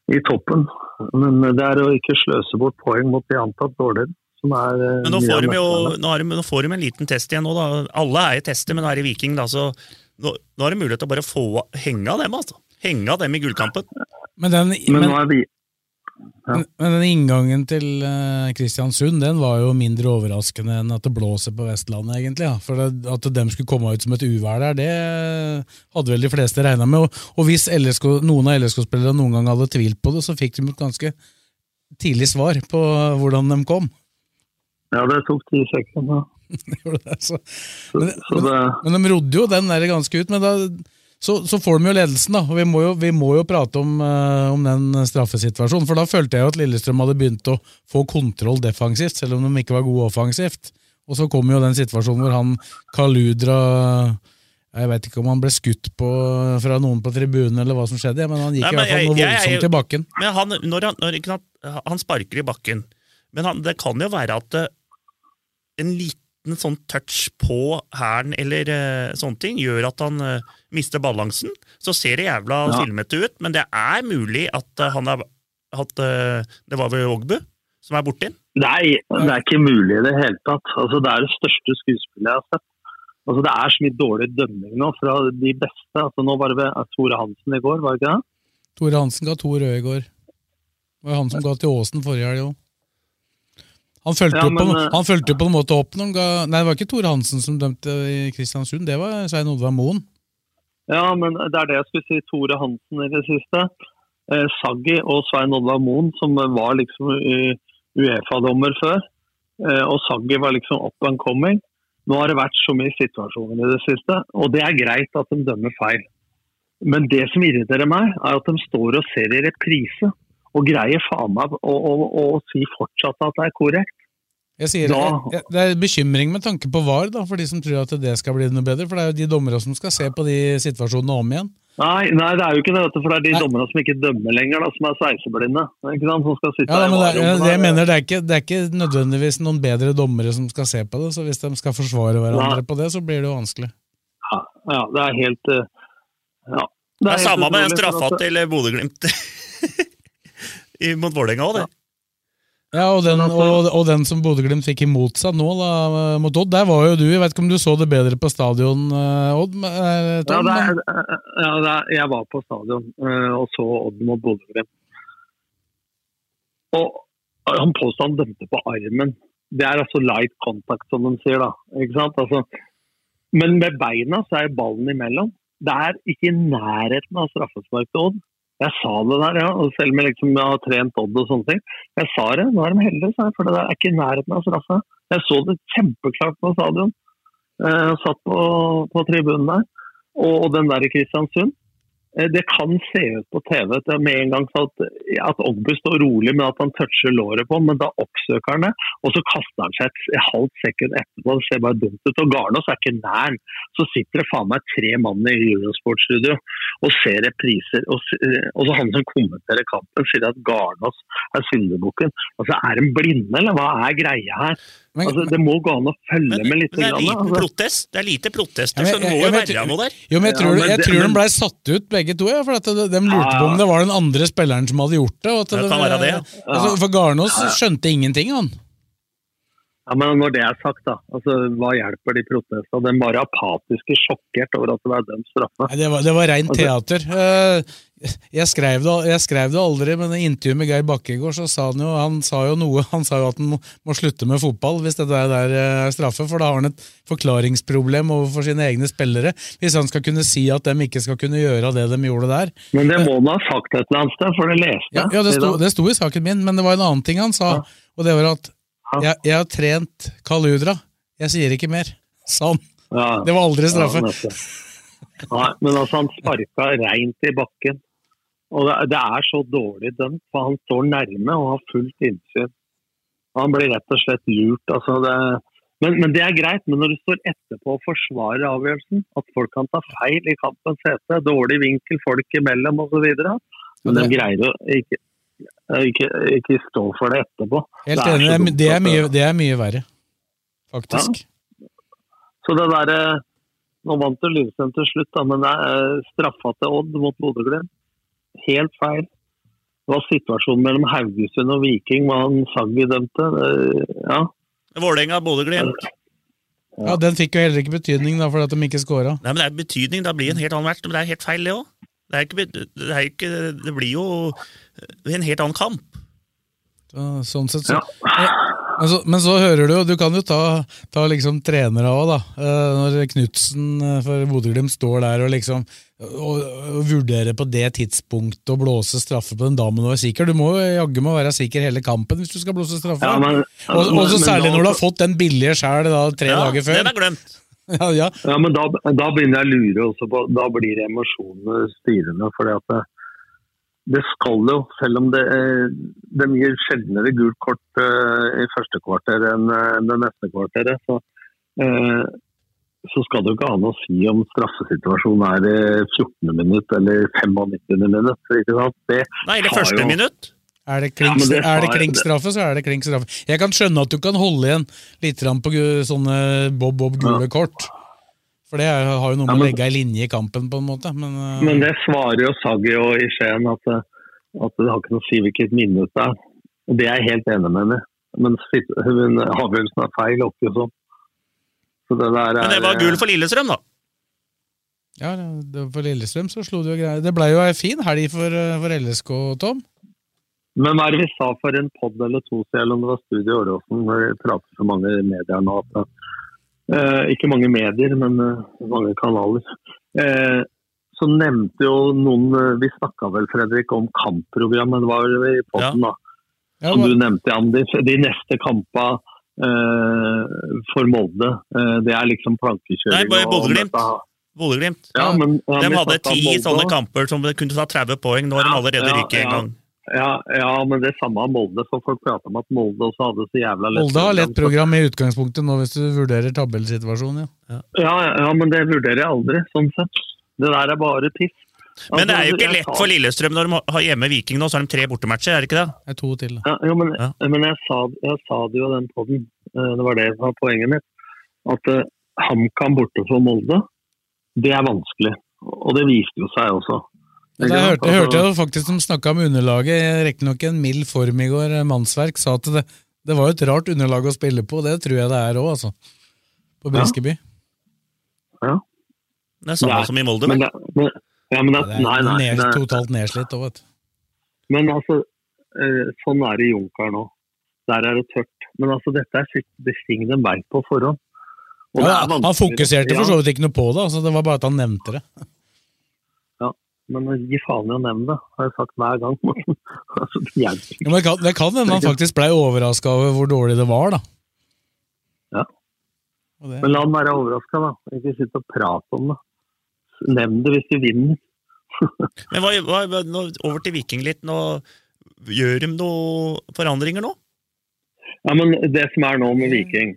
[SPEAKER 5] i toppen. Men det er å ikke sløse bort poeng mot de antatt dårligere. Som er, uh,
[SPEAKER 4] men nå får, jo, nå, de, nå får, de en liten test igjen. nå da. Alle er i tester, men er i Viking. da, så Nå, nå er det mulighet til å bare få henge av dem. altså. Henge av dem i gullkampen.
[SPEAKER 3] Men, den, men, men, nå er vi, men, men, den inngangen til uh, Kristiansund den var jo mindre overraskende enn at det blåser på Vestlandet, egentlig. Ja. For det, At de skulle komme ut som et uvær der, det hadde vel de fleste regna med. Og, og hvis LSK, noen av LSK-spillere noen gang hadde tvilt på det, så fikk de et ganske tidlig svar på hvordan de kom.
[SPEAKER 5] Ja, det tok ti sekunder. [laughs]
[SPEAKER 3] så, men, men, men, de rodde jo den der ganske ut. men da så, så, får de jo ledelsen, da. og Vi må jo, vi må jo prate om, uh, om, den straffesituasjonen. For da følte jeg jo at Lillestrøm hadde begynt å få kontroll defensivt, selv om de ikke var gode offensivt. Og så kom jo den situasjonen hvor han Kaludra Jeg vet ikke om han ble skutt på fra noen på tribunen, eller hva som skjedde, men han gikk Nei, men, i hvert fall noe voldsomt i bakken.
[SPEAKER 4] Men han, når han, når, han, sparker i bakken, men han, det kan jo være at eh, en liten liten sånn touch på hælen eller uh, sånne ting gjør at han uh, mister balansen. Så ser det jævla
[SPEAKER 5] Ja.
[SPEAKER 4] filmete ut, men det er mulig at uh, han har hatt Det var vel Ogbu som er borti?
[SPEAKER 5] Nei, det er ikke mulig i det hele tatt. Altså, det er det største skuespillet jeg har sett. Altså, det er så mye dårlig dømming nå fra de beste. Altså, nå var det ved Tore Hansen i går, var det ikke det?
[SPEAKER 3] Tore Hansen ga to røde i går. Det var han som ga til Åsen forrige helg òg. Han fulgte
[SPEAKER 5] Ja,
[SPEAKER 3] på,
[SPEAKER 5] eh,
[SPEAKER 3] han fulgte jo på en måte opp noen ga Nei, det var ikke Tore Hansen som dømte i Kristiansund, det var Svein Oddvar Moen.
[SPEAKER 5] Ja, men det er det jeg skulle si. Tore Hansen i det siste. Eh, Saggi og Svein Oddvar Moen, som var liksom Uefa-dommer før. Eh, og Saggi var liksom up and coming. Nå har det vært så mye situasjoner i det siste, og det er greit at de dømmer feil. Men det som irriterer meg, er at de står og ser i reprise, og greier faen meg å, å, å si fortsatt at det er korrekt.
[SPEAKER 3] Jeg sier,
[SPEAKER 5] Da-
[SPEAKER 3] jeg, det er bekymring med tanke på VAR, da, for de som tror at det skal bli noe bedre. For det er jo de dommere som skal se på de situasjonene om igjen.
[SPEAKER 5] Nei, nei, det er jo ikke det, for det er de dommerne som ikke dømmer lenger, da, som er sveiseblinde. Ikke? Som skal sitte
[SPEAKER 3] Ja, men det, er-
[SPEAKER 5] varerommet
[SPEAKER 3] det jeg mener, det er, ikke, det er ikke nødvendigvis noen bedre dommere som skal se på det. Så hvis de skal forsvare hverandre
[SPEAKER 5] Nei.
[SPEAKER 3] på det, så blir det jo vanskelig.
[SPEAKER 5] Ja, ja, det er helt eh, Ja.
[SPEAKER 4] Det er,
[SPEAKER 5] helt
[SPEAKER 4] samme med straffa til Bodø-Glimt [laughs] i- mot Vålerenga òg, det.
[SPEAKER 3] Ja, og den, og, og den som Bodø-Glimt fikk imot seg nå, da, mot Odd, der var jo du. Jeg vet ikke om du så det bedre på stadion, eh, Odd? Tom,
[SPEAKER 5] Ja, er, ja er, jeg var på stadion eh, og så Odd mot Bodø-Glimt. Og han påstod han dømte på armen. Det er altså light contact, som de sier. da. Ikke sant? Altså, men med beina så er ballen imellom. Det er ikke i nærheten av straffespark til Odd. Jeg sa det der, ja. og Selv om jeg liksom har trent Odd og sånne ting. Jeg sa det. Nå er de heldige, sa jeg, for det der er ikke i nærheten av straffe. Jeg så det kjempeklart på stadion. Jeg satt på, på tribunen der. Og, og den der i Kristiansund. Eh, Det kan se ut på TV med en gang at, at Ogbu står rolig, men at han toucher låret på men da oppsøker han det. Og så kaster han seg et halvt sekund etterpå. Det ser bare dumt ut. Og Garnås er ikke nær. Så sitter det faen meg tre mann i Eurosport-studio og ser repriser. Og, eh, og så han som kommenterer kampen, sier at Garnås er syndebukken. Altså, er de blinde, eller hva er greia her? Altså, det må gå an å følge med litt.
[SPEAKER 4] Men det er
[SPEAKER 5] grann,
[SPEAKER 4] liten
[SPEAKER 5] altså.
[SPEAKER 4] protest. Det er lite protester,
[SPEAKER 3] Ja,
[SPEAKER 4] så det må jo være noe der.
[SPEAKER 3] Jo, men jeg tror,
[SPEAKER 5] Ja, men
[SPEAKER 3] jeg
[SPEAKER 5] det-
[SPEAKER 3] tror de
[SPEAKER 5] men-
[SPEAKER 3] blei satt ut begge to, ja, for at de, de lurte
[SPEAKER 5] Ja,
[SPEAKER 3] på om det var den andre spilleren som hadde gjort det. Og at
[SPEAKER 4] Det kan være det, ja.
[SPEAKER 3] Altså, for Garnås
[SPEAKER 5] Ja, ja.
[SPEAKER 3] skjønte ingenting, han.
[SPEAKER 5] Ja, men når det er sagt, da. Altså, hva hjelper de protestene? De var apatiske, sjokkert over at det var dømt straffe.
[SPEAKER 3] Det var, det var rent
[SPEAKER 5] Altså-
[SPEAKER 3] teater. Eh, Jeg skrev, det, jeg skrev det aldri, men i intervjuet med Geir Bakke i går, så sa han jo han sa jo noe. Han sa jo at han må, må slutte med fotball hvis dette der er straffe, for da har han et forklaringsproblem overfor sine egne spillere. Hvis han skal kunne si at de ikke skal kunne gjøre det de gjorde der.
[SPEAKER 5] Men det må han ha sagt et eller annet sted, for det leste
[SPEAKER 3] Ja, ja det, sto, det sto i saken min, men det var en annen ting han sa, og det var at jeg, jeg har trent Kaludra. Jeg sier ikke mer. Sa han.
[SPEAKER 5] Ja.
[SPEAKER 3] Det var aldri straffe.
[SPEAKER 5] Ja. Nei, men altså, han sparka reint i bakken. Og det, er så dårlig dømt, for han står nærme og har fullt innsyn. Han blir rett og slett lurt. Altså det, men, men det er greit, men når du står etterpå og forsvarer avgjørelsen, at folk kan ta feil i kampens hete, dårlig vinkel folk imellom osv. Men de greier å ikke, ikke, ikke stå for det etterpå.
[SPEAKER 3] Helt
[SPEAKER 5] Det
[SPEAKER 3] enig, det er,
[SPEAKER 5] dumt
[SPEAKER 3] det er, mye, det er mye verre. Faktisk.
[SPEAKER 5] Så det derre Nå vant jo Lillestrøm til slutt, da, men det er eh, straffa til Odd mot Bodø-Glimt. Helt feil. Det var situasjonen mellom Haugesund og Viking, hva han Saggi dømte. Det- Ja.
[SPEAKER 4] Vålerenga, Bodø-Glimt.
[SPEAKER 3] Ja, Den fikk jo heller ikke betydning da, for at de ikke scora.
[SPEAKER 4] Nei, men det er betydning. Da blir det en helt annen match. Men det er helt feil, det òg. Det, er ikke det, er det blir jo en helt annen kamp.
[SPEAKER 3] Så, sånn sett så. Ja. Men så, men så hører du jo, du kan jo ta, ta liksom trenere òg, da. Eh, Når Knutsen eh, for Bodø-Glimt står der og liksom og, å vurdere på det tidspunktet å blåse straffe på den damen du er sikker. Du må jaggu meg være sikker hele kampen hvis du skal blåse straffe.
[SPEAKER 5] Ja, men-
[SPEAKER 3] og, og så
[SPEAKER 5] men-
[SPEAKER 3] særlig
[SPEAKER 5] men
[SPEAKER 3] når du har fått den billige sjæl tre
[SPEAKER 4] Ja,
[SPEAKER 3] dager før.
[SPEAKER 4] Den er glemt. [laughs]
[SPEAKER 3] Ja, ja.
[SPEAKER 5] Ja, men da, da begynner jeg å lure også på Da blir emosjonene styrende. fordi at det, det skal jo, selv om det, det de gir sjeldnere gult kort uh, i første kvarter enn uh, det neste kvarteret, så, eh, så skal det jo ikke ha noe å si om straffesituasjonen er i 14. minutt eller 95. minutt. ikke sant? Det
[SPEAKER 4] Nei, eller første
[SPEAKER 5] jo-
[SPEAKER 4] minutt.
[SPEAKER 3] Er det klink,
[SPEAKER 5] Ja, det
[SPEAKER 3] er det
[SPEAKER 5] sa jeg-
[SPEAKER 3] klink straffe, så er det klinkstraffe. Jeg kan skjønne at du kan holde igjen litt på sånne bob-bob gule kort. For det har jo noe med
[SPEAKER 5] Ja,
[SPEAKER 3] å legge ei linje i kampen, på en måte. Men, uh...
[SPEAKER 5] Men det svarer jo Saggi og i Skien at, eh, at det har ikke noe å si hvilket minutt det er. Det er jeg helt enig med henne. Men sitt- hun- avgjørelsen er feil oppi og sånn. Så det der er
[SPEAKER 4] Men det var gull for Lillestrøm, da.
[SPEAKER 3] ja, det, for Lillestrøm så slo det jo greier. Det blei jo ei fin helg for, eh, for LSK, Tom.
[SPEAKER 5] Men hva er det vi sa for en pod eller to siden, eller om det var Studio Åråsen, vi prater så mange medier nå at eh, Ikke mange medier, men eh, mange kanaler. Eh, så nevnte jo noen eh, Vi snakka vel, Fredrik, om kampprogrammet. Det var i podden, da.
[SPEAKER 3] Ja, men...
[SPEAKER 5] du nevnte, Jan. De, de neste kampene eh, for Molde, eh, det er liksom plankekjøring.
[SPEAKER 4] Nei, Bodø-Glimt. Bodø-Glimt.
[SPEAKER 5] Ja, ja,
[SPEAKER 4] de hadde ti sånne kamper som kunne ta 30 poeng. Nå har de allerede
[SPEAKER 5] Ja,
[SPEAKER 4] en gang.
[SPEAKER 5] Ja, ja, men det samme av Molde. For folk prater om at Molde også hadde så jævla lett
[SPEAKER 3] Molde har lett
[SPEAKER 5] program.
[SPEAKER 3] program i utgangspunktet nå, hvis du vurderer tabellsituasjonen, ja.
[SPEAKER 5] Ja, ja, men det vurderer jeg aldri, sånn sett. Det der er bare piss.
[SPEAKER 4] Men det er jo ikke lett for Lillestrøm når de har hjemme Viking nå, så har de tre bortematcher, er det ikke det?
[SPEAKER 3] Det er to til.
[SPEAKER 5] Ja, jo, men, men jeg, sa, jeg sa det jo den podden, eh, det var det som var poenget mitt, at uh, HamKam borte for Molde, det er vanskelig. Og det viste jo seg også. Det
[SPEAKER 3] jeg hørte, jeg hørte
[SPEAKER 5] Altså-
[SPEAKER 3] faktisk de snakka om underlaget, riktignok en mild form i går, Mannsverk sa at det, det var jo et rart underlag å spille på, det tror jeg det er òg, altså. På Briskeby.
[SPEAKER 5] Ja.
[SPEAKER 4] Det er samme
[SPEAKER 5] Nei,
[SPEAKER 4] som i Molde,
[SPEAKER 5] men
[SPEAKER 4] men,
[SPEAKER 5] det, men, ja, men det,
[SPEAKER 3] Det er
[SPEAKER 5] nei, nei,
[SPEAKER 3] ned,
[SPEAKER 5] det-
[SPEAKER 3] totalt nedslitt òg, vet du.
[SPEAKER 5] Men altså, eh, sånn er det i Junkar nå. Der er det tørt. Men altså, dette er det ting de veit på forhånd.
[SPEAKER 3] Ja, han fokuserte for så vidt ikke noe på det, altså, det var bare at han nevnte det.
[SPEAKER 5] Ja, men gi faen i å nevne det, har jeg sagt hver gang. [laughs] altså, det.
[SPEAKER 3] Ja, men det kan, det kan hende han faktisk blei overraska over hvor dårlig det var, da.
[SPEAKER 5] Ja.
[SPEAKER 3] Det-
[SPEAKER 5] Men la han være overraska, da. Ikke sitte og prate om det. Nevn det hvis de vinner. [laughs]
[SPEAKER 4] Men hva, hva, over til Viking litt. Nå, gjør de noen forandringer nå?
[SPEAKER 5] Ja, men det som er nå med Viking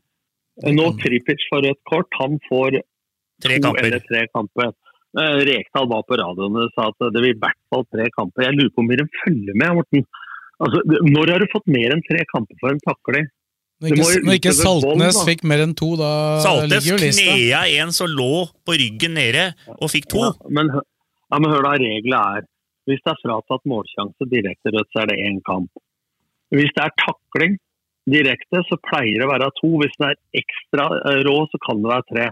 [SPEAKER 5] Nå Tripic får rødt kort, han får
[SPEAKER 4] Tre
[SPEAKER 5] to
[SPEAKER 4] kamper.
[SPEAKER 5] eller tre kamper. Eh, Rekdal var på radioen og sa at det blir i hvert fall tre kamper. Jeg lurer på om de følger med, Morten. Altså, når har du fått mer enn tre kamper for en takling?
[SPEAKER 3] Når ikke, når ikke Saltnes
[SPEAKER 5] da.
[SPEAKER 3] fikk mer enn to, da lista.
[SPEAKER 4] knea en som lå på ryggen nede, og fikk to.
[SPEAKER 5] Ja, men, ja, men hør da, regelen er hvis det er fratatt målsjanse direkte rødt, så er det én kamp. Hvis det er takling direkte, så pleier det å være to. Hvis den er ekstra eh, rå, så kan det være tre.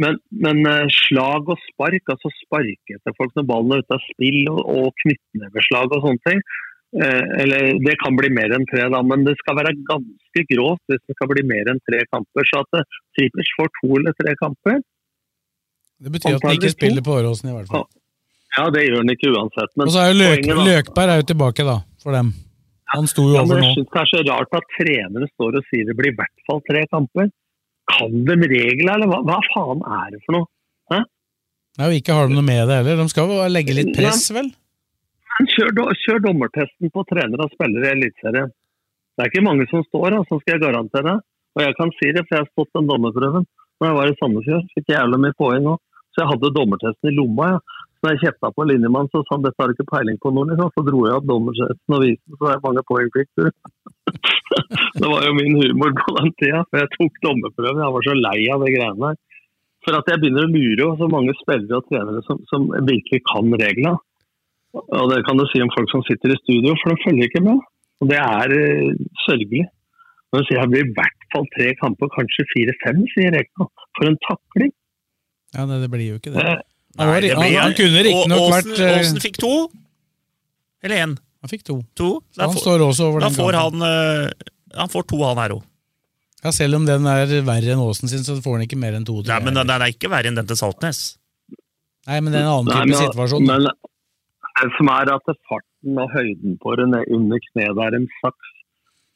[SPEAKER 5] Men, men eh, slag og spark, altså sparke etter folk når ballen er ute av spill, og, og knyttneveslag og sånne ting, eller Det kan bli mer enn tre, da, men det skal være ganske grovt hvis det skal bli mer enn tre kamper. Så at eh, får to eller tre kamper,
[SPEAKER 3] Det betyr at han ikke spiller på Åråsen, i hvert fall.
[SPEAKER 5] ja, det gjør han ikke uansett. Men
[SPEAKER 3] Og så er jo Løk,
[SPEAKER 5] poenget
[SPEAKER 3] Løkberg er jo tilbake, da, for dem. Han sto jo
[SPEAKER 5] Ja,
[SPEAKER 3] over nå.
[SPEAKER 5] jeg syns så rart at trenere står og sier det blir i hvert fall tre kamper. Kan de reglene, eller hva, hva faen er det for noe? Hæ?
[SPEAKER 3] Og ikke har de noe med det heller. De skal jo legge litt press, vel?
[SPEAKER 5] Kjør, kjør dommertesten på trenere og spillere i Eliteserien. Det er ikke mange som står, altså, skal jeg garantere. Og jeg kan si det, for jeg har stått den dommerprøven. Når jeg var i Sandefjord, fikk jeg jævla mye poeng òg. Så jeg hadde dommertesten i lomma. Ja. Så når jeg kjefta på linjemannen, så sa han dette har du ikke peiling på liksom. Så dro jeg opp dommertesten og viste så mange poeng fikk du. [laughs] det var jo min humor på den tida, for jeg tok dommerprøven. Jeg var så lei av de greiene der. For at jeg begynner å lure så mange spillere og trenere som, som virkelig kan reglene. Og det kan du si om folk som sitter i studio, for de følger ikke med. Og det er eh, sørgelig. Når du sier det blir i hvert fall tre kamper, kanskje fire-fem, sier Rekna. For en takling!
[SPEAKER 3] Ja, det, det blir jo ikke det.
[SPEAKER 5] Nei,
[SPEAKER 3] Han,
[SPEAKER 4] det blir-
[SPEAKER 3] han kunne riktignok vært
[SPEAKER 4] Aasen-
[SPEAKER 3] eh,
[SPEAKER 4] fikk to? Eller én?
[SPEAKER 3] Han fikk to.
[SPEAKER 4] To?
[SPEAKER 3] Så han står også over
[SPEAKER 4] da
[SPEAKER 3] den
[SPEAKER 4] får han, eh, han får to, han her òg.
[SPEAKER 3] Ja, selv om den er verre enn Aasen sin, så får han ikke mer enn to.
[SPEAKER 4] Nei, men den den er ikke verre enn den til Saltnes.
[SPEAKER 3] Nei, men det er en annen
[SPEAKER 5] Nei,
[SPEAKER 3] type
[SPEAKER 5] men-
[SPEAKER 3] situasjon. da.
[SPEAKER 5] Men som er at farten og høyden på det er under kneet er en saks.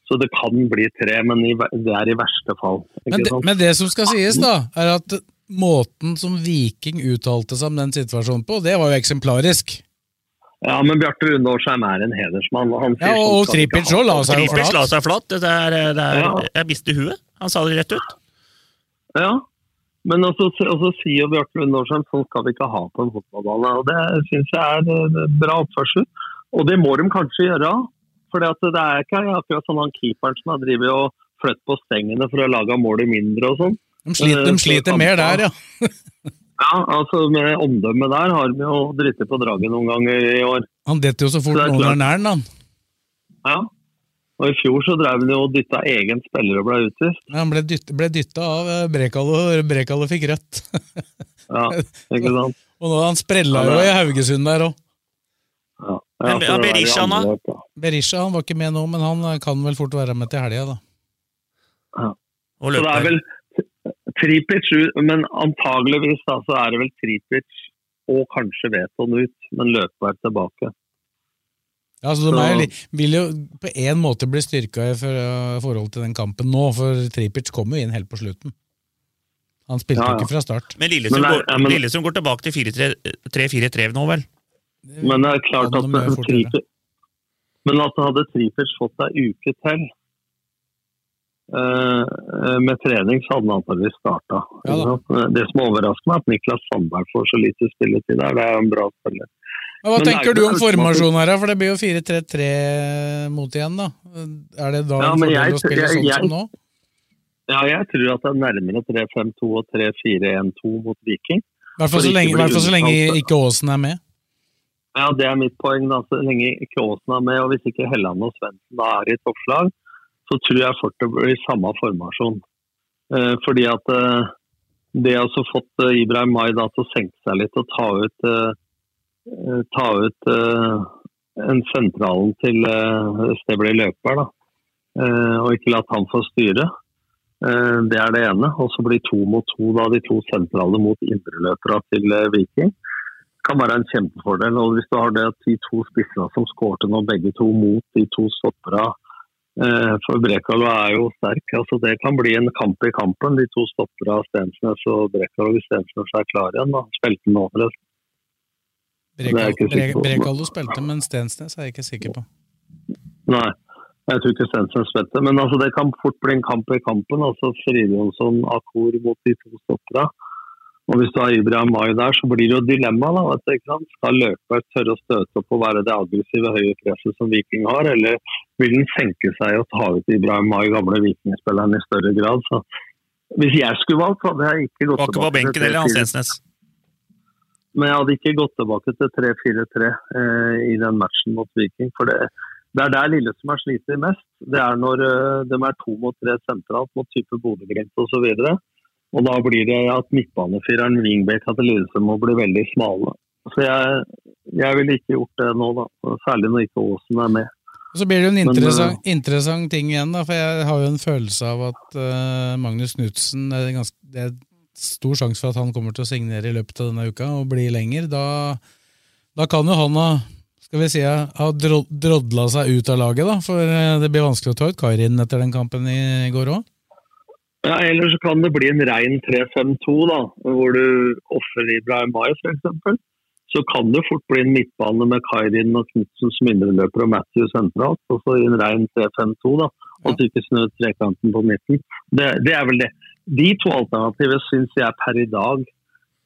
[SPEAKER 5] Så det kan bli tre, men det er i verste fall. Ikke
[SPEAKER 3] Men det,
[SPEAKER 5] sant?
[SPEAKER 3] men det som skal sies, da, er at måten som Viking uttalte seg om den situasjonen på, det var jo eksemplarisk.
[SPEAKER 5] Ja, men Bjarte Runde Årsheim er en hedersmann. og Han sier
[SPEAKER 3] Ja, og-
[SPEAKER 5] sånn
[SPEAKER 3] og
[SPEAKER 5] vi
[SPEAKER 3] Tripic la seg
[SPEAKER 4] flatt.
[SPEAKER 3] Flat.
[SPEAKER 4] la seg flat. Det er, det er,
[SPEAKER 5] Ja.
[SPEAKER 4] Jeg mistet huet. Han sa det rett ut.
[SPEAKER 5] Ja, men også sier Bjarte Lunde Årsheim sånn skal vi ikke ha på en fotballbane. og Det syns jeg er eh, bra oppførsel. Og det må de kanskje gjøre, For det er ikke akkurat sånn han keeperen som har drevet og flyttet på stengene for å lage målet mindre og sånn.
[SPEAKER 3] De sliter, de sliter mer der, ja. [laughs]
[SPEAKER 5] ja, altså med omdømmet der har de jo dritt på draget noen ganger i år.
[SPEAKER 3] Han detter jo så fort noen er nær den, han.
[SPEAKER 5] Ja. Og I fjor så drev han jo og dytta egen spiller og ble utvist.
[SPEAKER 3] Ja, han ble, dytt, ble dytta av Brekalo, og Brekalo fikk rødt. [laughs]
[SPEAKER 5] ja, ikke sant.
[SPEAKER 3] og nå han sprella jo i Haugesund der òg.
[SPEAKER 5] Ja.
[SPEAKER 4] Men
[SPEAKER 5] så
[SPEAKER 4] Berisha,
[SPEAKER 5] er
[SPEAKER 4] da?
[SPEAKER 3] Berisha han var ikke med nå, men han kan vel fort være med til helga, da.
[SPEAKER 5] Ja.
[SPEAKER 4] Og
[SPEAKER 5] Så det er vel Tripic ut, men antageligvis da, så er det vel Tripic og kanskje Veton ut, men Løkberg tilbake.
[SPEAKER 3] Ja, så De er vil jo på en måte bli styrka i for- forhold til den kampen nå, for Tripic kom jo inn helt på slutten. Han spilte jo
[SPEAKER 5] ja.
[SPEAKER 3] ikke fra start.
[SPEAKER 4] Men
[SPEAKER 5] er-
[SPEAKER 4] går,
[SPEAKER 5] ja, men-
[SPEAKER 4] Lillestrøm går tilbake til 4-3 3-4-3 nå, vel?
[SPEAKER 5] Men det er klart at
[SPEAKER 3] de at.
[SPEAKER 5] Tripic Men altså hadde Tripic fått ei uke til uh, med trening, så hadde han antakeligvis starta.
[SPEAKER 3] Ja
[SPEAKER 5] det som overrasker meg, er at Niklas Sandberg får så lite spilletid der. Det er jo en bra spiller.
[SPEAKER 3] Men Hva
[SPEAKER 5] Men er
[SPEAKER 3] tenker du om formasjonen her, for det blir jo 4-3-3 mot igjen, da. Er det da
[SPEAKER 5] Ja,
[SPEAKER 3] en fordel
[SPEAKER 5] jeg-
[SPEAKER 3] å spille sånn som nå?
[SPEAKER 5] Ja, jeg tror at det er nærmere 3-5-2 og 3-4-1-2 mot Viking.
[SPEAKER 3] I hvert fall så lenge, så ikke Aasen er med.
[SPEAKER 5] Ja, det er mitt poeng. da. Så lenge ikke Aasen er med, og hvis ikke Helland og Svendsen er i toppslag, så tror jeg fort det blir samme formasjon. Eh, fordi at eh, det har også fått eh, Ibrahim May da, til å senke seg litt og ta ut, eh, ta ut eh, en sentralen til eh, Stebli Løper, da. Eh, og ikke la han få styre. Eh, det er det ene. Og så blir to mot to, da, de to sentrale mot indreløperne til eh, Viking kan være en kjempefordel. Og hvis du har det at de to spissene som skårte nå, begge to mot de to stoppere eh, For Brekalo er jo sterk. altså Det kan bli en kamp i kampen, de to stoppere av Stensnes og Brekalo hvis Stensnes er klar igjen. da. Spilte nå, forresten. Det er jeg ikke
[SPEAKER 3] Brekalo
[SPEAKER 5] sikker
[SPEAKER 3] spilte, men Stensnes er jeg ikke sikker på.
[SPEAKER 5] Nei, jeg tror ikke Stensnes spilte. Men altså, det kan fort bli en kamp i kampen. altså Fridjonsson Akor mot de to stoppere. Og Hvis du har Ibrahim Mai der, så blir det jo et dilemma. da, vet du, ikke sant? Skal Løkberg tørre å støte opp og være det aggressive høye presset som Viking har, eller vil han senke seg og ta ut Ibrahim Mai, gamle Vikingspilleren, i større grad? Så Hvis jeg skulle valgt, så hadde jeg ikke gått
[SPEAKER 4] Var ikke på benken heller, han Stensnes.
[SPEAKER 5] Men jeg hadde ikke gått tilbake til 3-4-3 eh, i den matchen mot Viking. For det, det er der Lillestrøm har slitt mest. Det er når eh, de er to mot tre sentralt mot type Bodø-Glimt osv. Og, og da blir det at midtbanefireren Wingbekk til Lillestrøm må bli veldig smale. Så jeg, jeg ville ikke gjort det nå, da. Særlig når ikke Aasen er med.
[SPEAKER 3] Og Så blir det jo en
[SPEAKER 5] Men,
[SPEAKER 3] interessant, interessant ting igjen, da, for jeg har jo en følelse av at uh, Magnus Knutsen det er, ganske, det stor sjanse for at han kommer til å signere i løpet av denne uka og bli lenger. Da, da kan jo han ha skal vi si, ha dro- drodla seg ut av laget, da, for eh, det blir vanskelig å ta ut Kairin etter den kampen i går òg.
[SPEAKER 5] Ja, Eller så kan det bli en rein 3-5-2, da, hvor du ofrer Ibrahim Mai f.eks. Så kan det fort bli en midtbane med Kairin og Knutsen som indreløper og Matthew sentralt. Og så i en rein 3-5-2, da. Og ja. så ikke snø trekanten på midten. Det, det er vel det. De to alternativene syns jeg per i dag,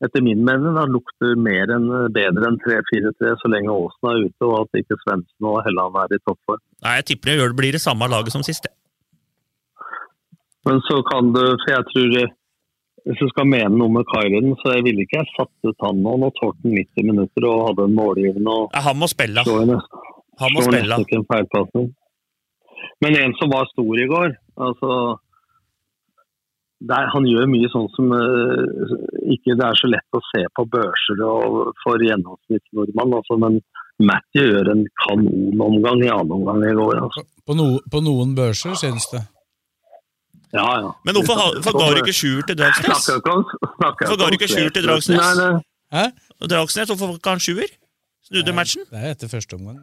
[SPEAKER 5] etter min mening, da, lukter mer enn bedre enn 3-4-3 så lenge Aasen er ute og at ikke Svendsen og Helland er i toppform.
[SPEAKER 4] Nei, jeg tipper det blir det samme laget som sist.
[SPEAKER 5] Men så kan du, for jeg tror eh, hvis du skal mene noe med Kairin, så jeg ville ikke jeg satt ut han nå. Nå tålte han 90 minutter og hadde en målgivende og
[SPEAKER 4] Ja, han må spille. Han må spille.
[SPEAKER 5] Men en som var stor i går, altså der, Han gjør mye sånn som uh, ikke det er så lett å se på børser og for gjennomsnittsnordmann, altså, men Matthew gjør en kanonomgang i annen omgang i går. Altså.
[SPEAKER 3] På, no, på noen børser, synes det.
[SPEAKER 5] Ja, ja.
[SPEAKER 4] Men hvorfor, hvorfor ga du ikke sjuer til Dragsnes? Hvorfor ga du
[SPEAKER 5] ikke
[SPEAKER 4] sjuer til Dragsnes?
[SPEAKER 5] nei.
[SPEAKER 3] Hæ?
[SPEAKER 4] Dragsnes, hvorfor var han sjuer? Snudde matchen?
[SPEAKER 3] Det er etter første omgang.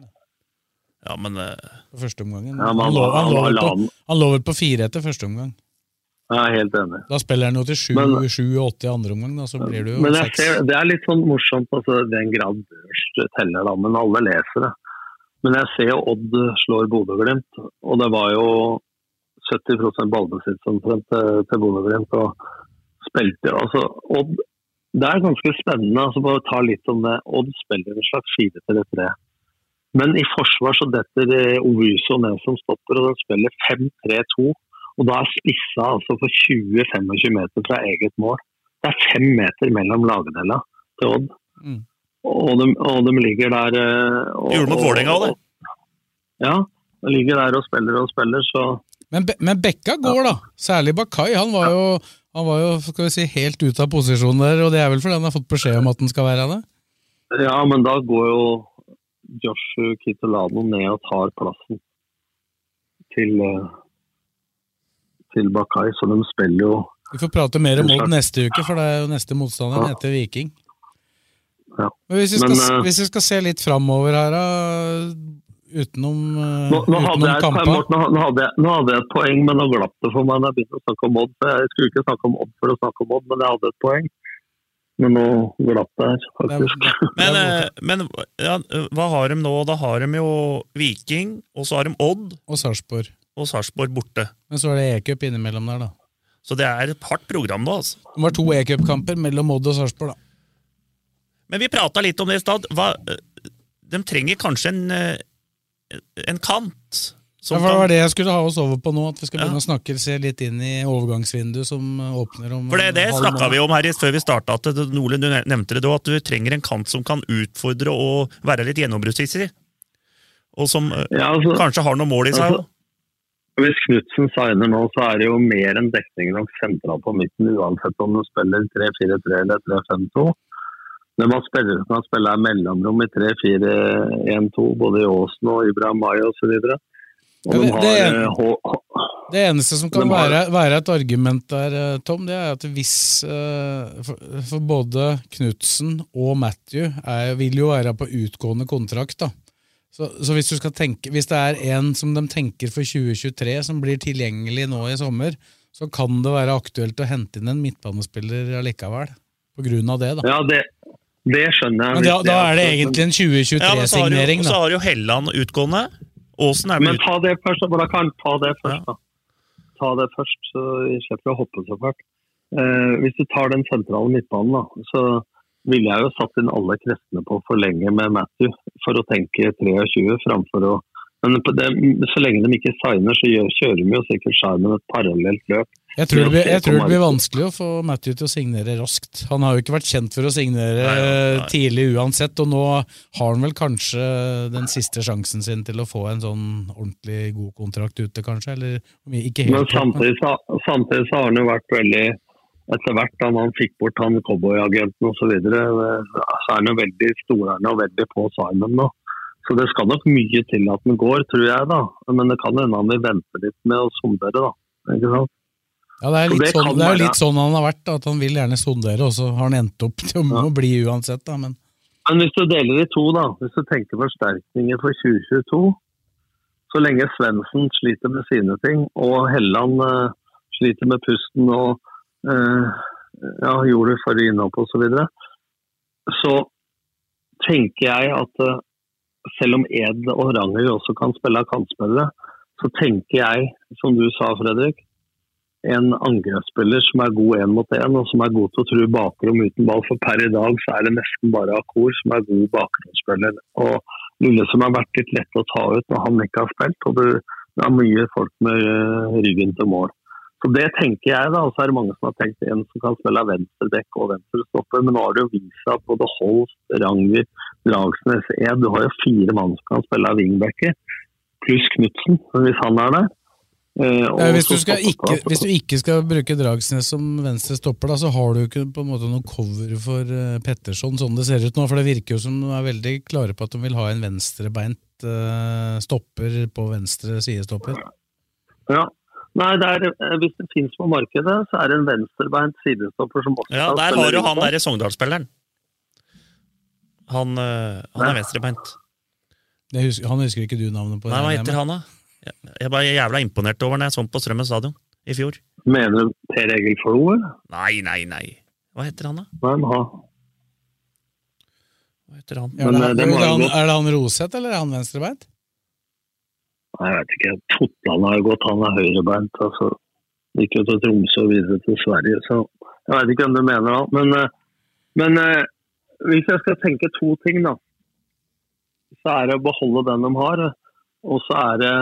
[SPEAKER 4] Ja, men
[SPEAKER 3] Uh... Første omgangen.
[SPEAKER 5] Ja, men
[SPEAKER 3] han, han, han,
[SPEAKER 5] han
[SPEAKER 3] lå vel på, på fire etter første omgang.
[SPEAKER 5] Jeg er helt enig.
[SPEAKER 3] Da spiller han jo til
[SPEAKER 5] Men-
[SPEAKER 3] 7-8 i andre omgang, da, så blir du jo
[SPEAKER 5] Men jeg
[SPEAKER 3] seks.
[SPEAKER 5] ser, det er litt sånn morsomt, altså den grad børs teller da, men alle leser det. Men jeg ser jo Odd slår Bodø-Glimt, og det var jo 70% ballbesitt omtrent til, til Bodø-Glimt. Og spilte altså Odd Det er ganske spennende, altså bare ta litt om det. Odd spiller en slags 4-3-3. Men i forsvar så detter eh, Ovuso ned som stopper, og den spiller 5-3-2. Og da er spissa altså for 20-25 meter fra eget mål. Det er fem meter mellom lagdela til Odd.
[SPEAKER 3] Mm.
[SPEAKER 5] Og, de, og de ligger der eh, og,
[SPEAKER 4] Gjorde noe mot Vålerenga òg, det.
[SPEAKER 5] Ja, de ligger der og spiller og spiller, så
[SPEAKER 3] Men, Be men Bekka går, da. Særlig Bakai. Han var jo, han var jo skal vi si, helt ute av posisjon der, og det er vel fordi han har fått beskjed om at han skal være det?
[SPEAKER 5] Ja, men da går jo Joshu Kitolano ned og tar plassen til, eh, til Bakai, så de spiller jo
[SPEAKER 3] Vi får prate mer om Odd neste uke, for det er jo neste motstander
[SPEAKER 5] Ja.
[SPEAKER 3] heter Viking.
[SPEAKER 5] Ja.
[SPEAKER 3] Men hvis vi, skal,
[SPEAKER 5] Men, eh,
[SPEAKER 3] hvis vi skal se litt framover her, da, utenom, eh,
[SPEAKER 5] Nå, nå, hadde
[SPEAKER 3] utenom
[SPEAKER 5] jeg
[SPEAKER 3] kamper
[SPEAKER 5] Morten, nå, hadde jeg, nå hadde jeg et poeng, men nå glapp det for meg når jeg begynte å snakke om Odd. Jeg skulle ikke snakke om Odd for å snakke om Odd, men jeg hadde et poeng. Men nå glapp det her, faktisk.
[SPEAKER 4] Men, eh, men ja, hva har de nå? Da har de jo Viking, og så har de Odd.
[SPEAKER 3] Og Sarpsborg.
[SPEAKER 4] Og Sarpsborg borte.
[SPEAKER 3] Men så er det e-cup innimellom der, da.
[SPEAKER 4] Så det er et hardt program nå, altså.
[SPEAKER 3] Det var to e-cupkamper mellom Odd og Sarpsborg, da.
[SPEAKER 4] Men vi prata litt om det i stad. De trenger kanskje en, eh, en kant.
[SPEAKER 3] Ja, for det var det jeg skulle ha oss over på nå, at vi skal begynne å snakke, se litt inn i overgangsvinduet som eh, åpner om
[SPEAKER 4] For det, det snakka vi om her før vi starta, at Nordlund, du nevnte det da, at du trenger en kant som kan utfordre og være litt gjennombruddshissig. Og som eh,
[SPEAKER 5] Ja, altså-
[SPEAKER 4] kanskje har noen mål i seg.
[SPEAKER 5] Altså, Hvis Knutsen signer nå, så er det jo mer enn dekning nok sentralt på midten, uansett om du spiller 3-4-3 eller 3-5-2. Men man spiller som spiller spille mellomrom i 3-4-1-2, både i Åsen og Ibrahim Mai osv. De
[SPEAKER 3] det- det
[SPEAKER 5] eh,
[SPEAKER 3] Det eneste som kan
[SPEAKER 5] har-
[SPEAKER 3] være, være et argument der, eh, Tom, det er at hvis eh, for, for både Knutsen og Matthew er, vil jo være på utgående kontrakt, da. Så, så hvis, du skal tenke, hvis det er en som de tenker for 2023 som blir tilgjengelig nå i sommer, så kan det være aktuelt å hente inn en midtbanespiller allikevel. På grunn av det, da.
[SPEAKER 5] Ja, det, det skjønner jeg.
[SPEAKER 3] Men da, da er det egentlig en
[SPEAKER 4] Ja, men så har du-
[SPEAKER 3] 2023-signering,
[SPEAKER 4] Ja, så har jo Helland utgående. Åsen er
[SPEAKER 5] Men
[SPEAKER 4] med
[SPEAKER 5] ta det først, da. Kan ta det først, da. Ta det først, så vi slipper å hoppe så fælt. Eh, hvis du tar den sentrale midtbanen, da, så ville jeg jo satt inn alle kreftene på å forlenge med Matthew for å tenke 23 framfor å Men på det, så lenge de ikke signer, så gjør, kjører de jo sikkert skjermen et parallelt løp.
[SPEAKER 3] Jeg tror, det blir, jeg tror det blir vanskelig å få Matthew til å signere raskt. Han har jo ikke vært kjent for å signere
[SPEAKER 4] Nei, nei, nei.
[SPEAKER 3] tidlig uansett, og nå har han vel kanskje den siste sjansen sin til å få en sånn ordentlig god kontrakt ute, kanskje? Eller ikke helt
[SPEAKER 5] Men samtidig, så, samtidig så har han jo vært veldig Etter hvert da han fikk bort han cowboyagenten osv., så, videre, så er han jo veldig storerne og veldig på Simon nå. Så det skal nok mye til at den går, tror jeg. da. Men det kan hende han vil vente litt med å sondere, da. Ikke sant?
[SPEAKER 3] Ja, det er, litt
[SPEAKER 5] det
[SPEAKER 3] sånn, det er jo litt sånn han har vært, at han vil gjerne sondere, og så har han endt opp til å bli uansett. Da, men
[SPEAKER 5] Men hvis du deler i to, da. Hvis du tenker forsterkninger for 2022, så lenge Svendsen sliter med sine ting, og Helland uh, sliter med pusten og ja, gjorde det forrige innhopp osv., så, videre, så tenker jeg at eh, selv om Ed og Ranger også kan spille kantspillere, så tenker jeg, som du sa, Fredrik, en angrepsspiller som er god én mot én, og som er god til å true bakrom uten ball. For per i dag så er det nesten bare Akor som er god bakgrunnsspiller. Og Lille som har vært litt lett å ta ut når han ikke har spilt. Og det er mye folk med eh, ryggen til mål. Så det tenker jeg, da. Og så er det mange som har tenkt en som kan spille venstredekk og venstrestopper. Men nå har det jo vist seg at både Holst, Ranger, Dragsnes, Ed Du har jo fire mann som kan spille wingbacker. Pluss Knutsen, hvis han er der. Eh,
[SPEAKER 3] Ja, hvis, du ikke, hvis du ikke skal bruke Dragsnes som venstre stopper, da, så har du ikke på en måte noe cover for eh, Petterson, sånn det ser ut nå. For det virker jo som de er veldig klare på at de vil ha en venstrebeint eh, stopper på venstre sidestopper.
[SPEAKER 5] Ja. Nei, det er, eh, hvis det finnes på markedet, så er det en venstrebeint sidestopper som også
[SPEAKER 4] Ja, der har du han derre Sogndal-spilleren. Han, eh, han er venstrebeint.
[SPEAKER 3] Husker, han husker ikke du navnet på?
[SPEAKER 4] Nei, hva heter han, da? Jeg- var jævla imponert over når jeg så på Strømmen stadion i fjor.
[SPEAKER 5] Mener du Per Egil Flo, eller?
[SPEAKER 4] Nei, nei, nei. Hva heter han, da?
[SPEAKER 5] Hvem men ha.
[SPEAKER 4] Hva heter han?
[SPEAKER 3] Ja, er,
[SPEAKER 5] eh,
[SPEAKER 3] er, det han, er det han Roseth, eller er han venstrebeint?
[SPEAKER 5] Jeg vet ikke. Totland har gått, han er høyrebeint. Altså. Gikk jo til Tromsø og videre til Sverige, så jeg vet ikke hvem du mener da. Men, eh, men eh, hvis jeg skal tenke to ting, da. så er det å beholde den de har. Og så er det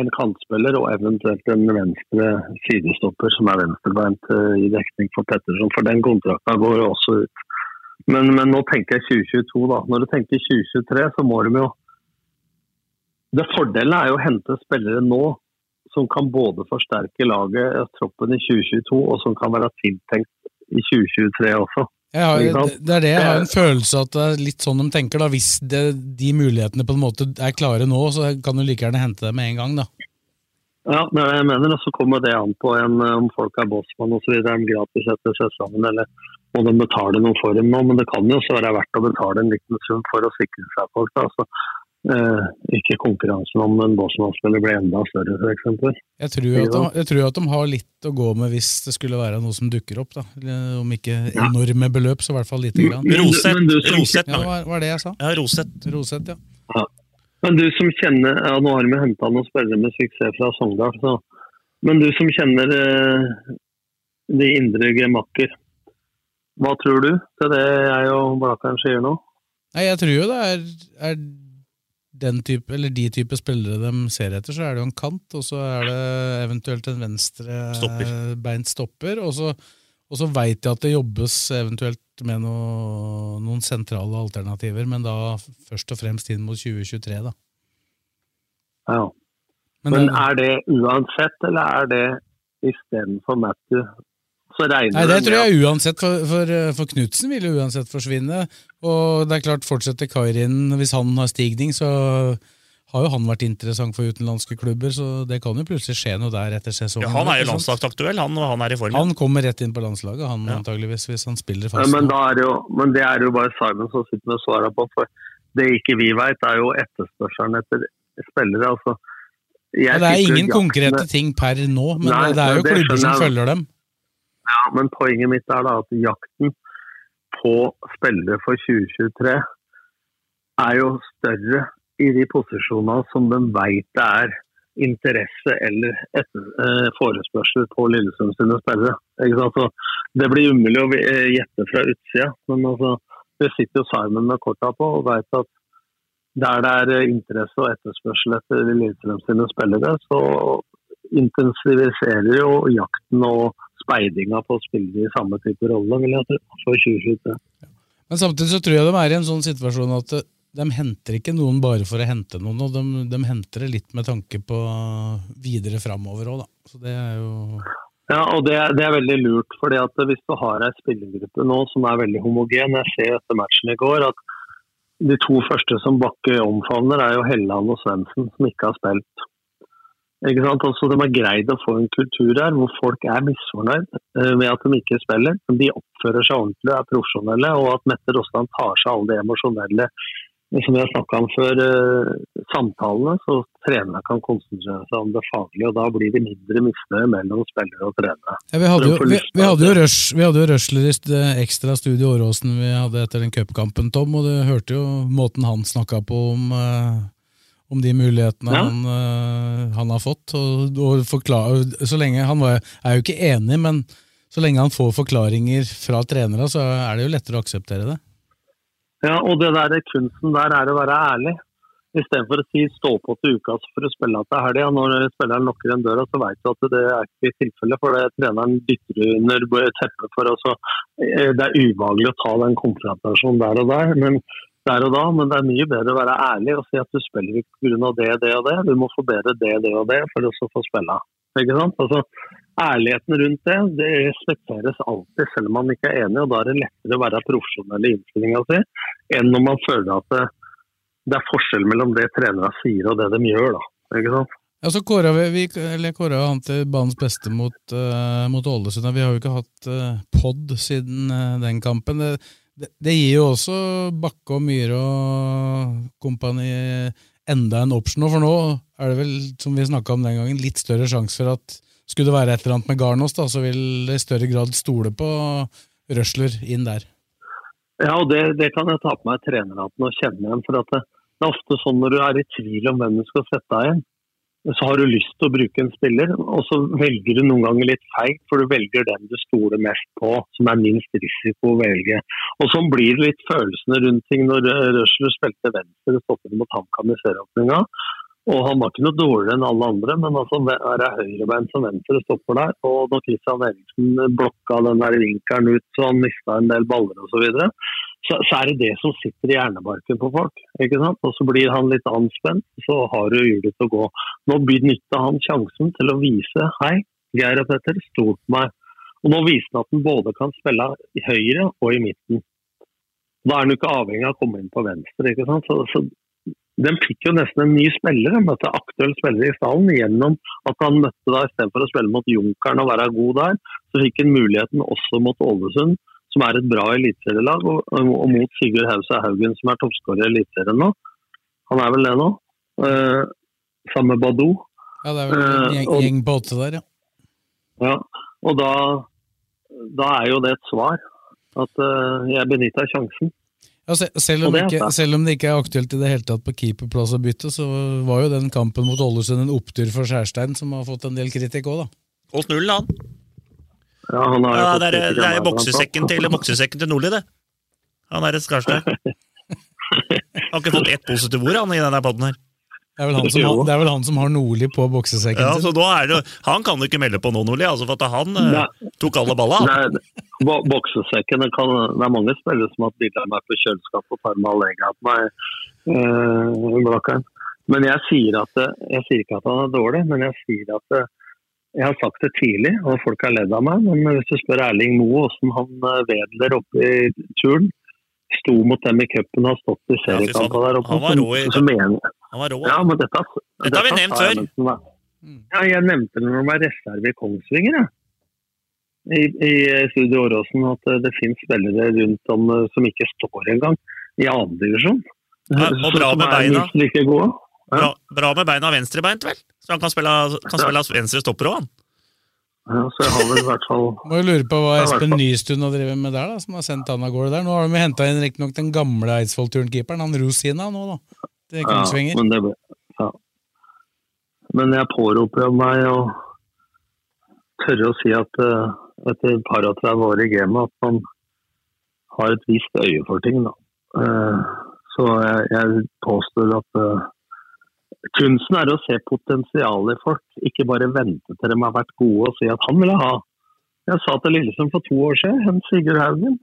[SPEAKER 5] en kantspiller og eventuelt en venstre sidestopper som er venstrebeint eh, i dekning for Petterson. For den kontrakten går jo også ut. Men, men, nå tenker jeg 2022, da. Når du tenker 2023, så må de jo Det Fordelen er jo å hente spillere nå som kan både forsterke laget og troppen i 2022, og som kan være tiltenkt i 2023 også.
[SPEAKER 3] Har, det er det jeg har en følelse av at det er litt sånn de tenker. da, Hvis det, de mulighetene på en måte er klare nå, så kan du like gjerne hente dem med en gang. da.
[SPEAKER 5] Ja, det er det jeg mener. Og så kommer det an på en, om folk er bossmann osv. Er de gratis etter sesongen, eller må de betale noe for dem nå? Men det kan jo også være verdt å betale en liten sum for å sikre seg folk. da, altså eh, ikke konkurransen om en Bosnia-spiller blir enda større, f.eks.
[SPEAKER 3] Jeg, tror de, jeg tror at de har litt å gå med hvis det skulle være noe som dukker opp. da. Om ikke enorme beløp, så i hvert fall lite grann.
[SPEAKER 4] Rosett, Rosett
[SPEAKER 3] ja, hva var det jeg sa?
[SPEAKER 4] Ja,
[SPEAKER 3] Roseth. Ja.
[SPEAKER 5] ja. Men du som kjenner ja, Nå har vi henta noen spillere med suksess fra Sogndal, så Men du som kjenner eh, de indre gemakker, hva tror du til det jeg og Blakkaren sier nå?
[SPEAKER 3] Nei, Jeg tror jo det er, er type, eller de type spillere de ser etter, så er det jo en kant, og så er det eventuelt en venstrebeint stopper. Og så, og så veit jeg at det jobbes eventuelt med noe, noen sentrale alternativer, men da først og fremst inn mot 2023, da.
[SPEAKER 5] Ja. Men, men er det uansett, eller er det istedenfor Matthew
[SPEAKER 3] Nei, det tror jeg uansett, for, for, for Knutsen vil jo uansett forsvinne. Og det er klart, fortsetter Kairin, hvis han har stigning, så har jo han vært interessant for utenlandske klubber, så det kan jo plutselig skje noe der etter sesongen.
[SPEAKER 4] Ja, Han er jo landslagsaktuell, han, og han er i form.
[SPEAKER 3] Han kommer rett inn på landslaget, han ja. antageligvis, hvis han spiller fast.
[SPEAKER 5] Ja, men, det jo, men, det er jo bare Simon som sitter med svarene på, for det ikke vi vet, er jo etterspørselen etter spillere. altså.
[SPEAKER 3] Ja, det er ingen konkrete ting per nå, men Nei, det er jo klubber som følger dem.
[SPEAKER 5] Ja, men poenget mitt er da at jakten på spillere for 2023 er jo større i de posisjonene som de vet det er interesse eller etter, eh, forespørsel på Lillesund sine spillere. Altså, det blir umulig å eh, gjette fra utsida, men altså, det sitter jo Simon med korta på og vet at der det er interesse og etterspørsel etter Lillestrøm sine spillere, så intensiviserer jo jakten og speidinga på å spille i samme type rolle, vil jeg tro, for 2023.
[SPEAKER 3] Men samtidig så tror jeg de er i en sånn situasjon at eh, de henter ikke noen bare for å hente noen, og de, de henter det litt med tanke på videre framover òg, da. Så det er jo
[SPEAKER 5] ja, og det, det, er veldig lurt. fordi at Hvis du har ei spillergruppe nå som er veldig homogen Jeg ser etter matchen i går at de to første som Bakke omfavner, er jo Helland og Svendsen, som ikke har spilt. Ikke sant? Altså, de har greid å få en kultur her hvor folk er misfornøyd eh, med at de ikke spiller. Men de oppfører seg ordentlig, er profesjonelle, og at Mette Rosland tar seg alle det emosjonelle som vi har snakka om før, eh, samtalene, så trenerne kan konsentrere seg om det faglige. og Da blir det mindre misnøye mellom spillere og trenere.
[SPEAKER 3] Ja, vi, hadde jo, vi, vi, hadde jo rush, vi hadde jo i ekstra studio Åråsen vi hadde etter den cupkampen, Tom, og du hørte jo måten han snakka på om uh om de mulighetene ja. han, uh, han, har fått. Og, og forklare, så lenge Han var, er jo ikke enig, men så lenge han får forklaringer fra trenere, så er det jo lettere å akseptere det.
[SPEAKER 5] Ja, og det der kunsten der er å være ærlig. Istedenfor å si 'stå på til uka for å spille til helga'. Når spilleren lukker en døra, så vet du at det er ikke tilfellet. For det treneren dytter under teppet for. Eh, det er ubehagelig å ta den konfrontasjonen der og der. Men der og da, men det er mye bedre å være ærlig og si at du spiller ikke pga. det, det og det. Du må forbedre det, det og det for å få spille. Ikke sant? Altså, ærligheten rundt det det respekteres alltid, selv om man ikke er enig. og Da er det lettere å være profesjonell i innstillinga si enn når man føler at det, det, er forskjell mellom det trenerne sier og det de gjør. da. Ikke sant?
[SPEAKER 3] Ja, så kåra vi, vi kåra han til banens beste mot, uh, mot. Vi har jo ikke hatt uh, pod siden uh, den kampen. Det, det, gir jo også Bakke og Myhre og kompani enda en option, for nå er det vel, som vi snakka om den gangen, litt større sjanse for at skulle det være et eller annet med Garnås, da, så vil det i større grad stole på Røsler inn der.
[SPEAKER 5] Ja, og det, det kan jeg ta på meg trenerhatten og kjenne igjen. for det, det, er ofte sånn når du er i tvil om hvem du skal sette deg inn, så har du lyst til å bruke en spiller, og så velger du noen ganger litt feigt, for du velger den du stoler mest på, som er minst risiko å velge. Og Sånn blir det litt følelsene rundt ting når Røsler spilte venstre stopper mot HamKam i serieåpninga. Og han var ikke noe dårligere enn alle andre, men altså er det høyrebein som venstre stopper der. Og når Christian Eriksen blokka den der vinkelen ut så han mista en del baller osv., så, videre, så, så er det det som sitter i hjernebarken på folk. ikke sant? Og så blir han litt anspent, så har du hjulet til å gå. Nå benytta han sjansen til å vise hei, Geir og Petter, stol på meg. Og nå viser han at han både kan spille i høyre og i midten. Da er han jo ikke avhengig av å komme inn på venstre. ikke sant? Så, så Den fikk jo nesten en ny spiller, en møtte aktuell spiller i stallen gjennom at han møtte da istedenfor å spille mot Junkeren og være god der, så fikk han muligheten også mot Ålesund som er et bra eliteserielag, og, og, mot Sigurd Hausa Haugen, som er toppskårer i Eliteserien nå. Han er vel det nå? Eh, sammen med Badou.
[SPEAKER 3] Ja, det er vel en gjeng, eh, gjeng på åtte der, ja.
[SPEAKER 5] Ja, og da, da er jo det et svar. At uh, jeg benytta sjansen.
[SPEAKER 3] Ja, selv, om ikke, selv, om det ikke er aktuelt i det hele tatt på keeperplass å bytte, så var jo den kampen mot Ålesund en opptur for Skjærstein, som har fått en del kritikk òg, da.
[SPEAKER 4] Holdt nullen, han.
[SPEAKER 5] Ja, han har
[SPEAKER 4] ja, det er, det er boksesekken til, boksesekken til Nordli, det. Han er et Skarstein. [laughs] har ikke fått ett positivt ord han i denne poden her.
[SPEAKER 3] Det er, som, det er, vel han som har Nordli på boksesekken
[SPEAKER 4] ja, sin. Så er det, han kan jo ikke melde på nå, Nordli, altså for at han Nei. tok alle balla.
[SPEAKER 5] Nei, boksesekken, det, kan, det, er mange spillere som har hatt bilde av meg på kjøleskapet og tar med Allega på meg. Øh, men jeg sier, at, jeg sier ikke at han er dårlig, men jeg sier at jeg har sagt det tidlig, og folk har ledd av meg. Men hvis du spør Erling Moe hvordan han eh, vedler oppe i turen, sto mot dem i cupen og har stått i seriekamper der oppe,
[SPEAKER 4] han var rå i
[SPEAKER 5] så, så mener,
[SPEAKER 4] han var rå.
[SPEAKER 5] Ja, men dette,
[SPEAKER 4] dette, dette har vi nevnt før.
[SPEAKER 5] Jeg, ja, jeg nevnte det når han var reserve i Kongsvinger. Ja. I, i Studio Åråsen at det finnes spillere rundt om eh, som ikke står engang i andredivisjon.
[SPEAKER 4] Ja, og bra med beina.
[SPEAKER 5] Like gode.
[SPEAKER 4] Bra, bra, med beina venstrebeint, vel? Så han kan spille, kan spille venstre stopper òg, han.
[SPEAKER 5] Ja, så jeg har vel i hvert fall
[SPEAKER 3] Må jo lure på hva Espen Nystuen har drevet med der, da, som har sendt han av gårde der. Nå har de henta inn riktignok den gamle Eidsvoll-turnkeeperen, han Rosina nå, da. Til Kongsvinger.
[SPEAKER 5] Ja, men, det, ja. men jeg påroper meg å tørre å si at uh, etter et par og 30 år i gamet at man har et visst øye for ting, da. Uh, så jeg, jeg påstår at uh, Kunsten er å se potensialet i folk, ikke bare vente til de har vært gode og si at han ville ha. Jeg sa til Lillesund for to år siden, hen Sigurd Haugen.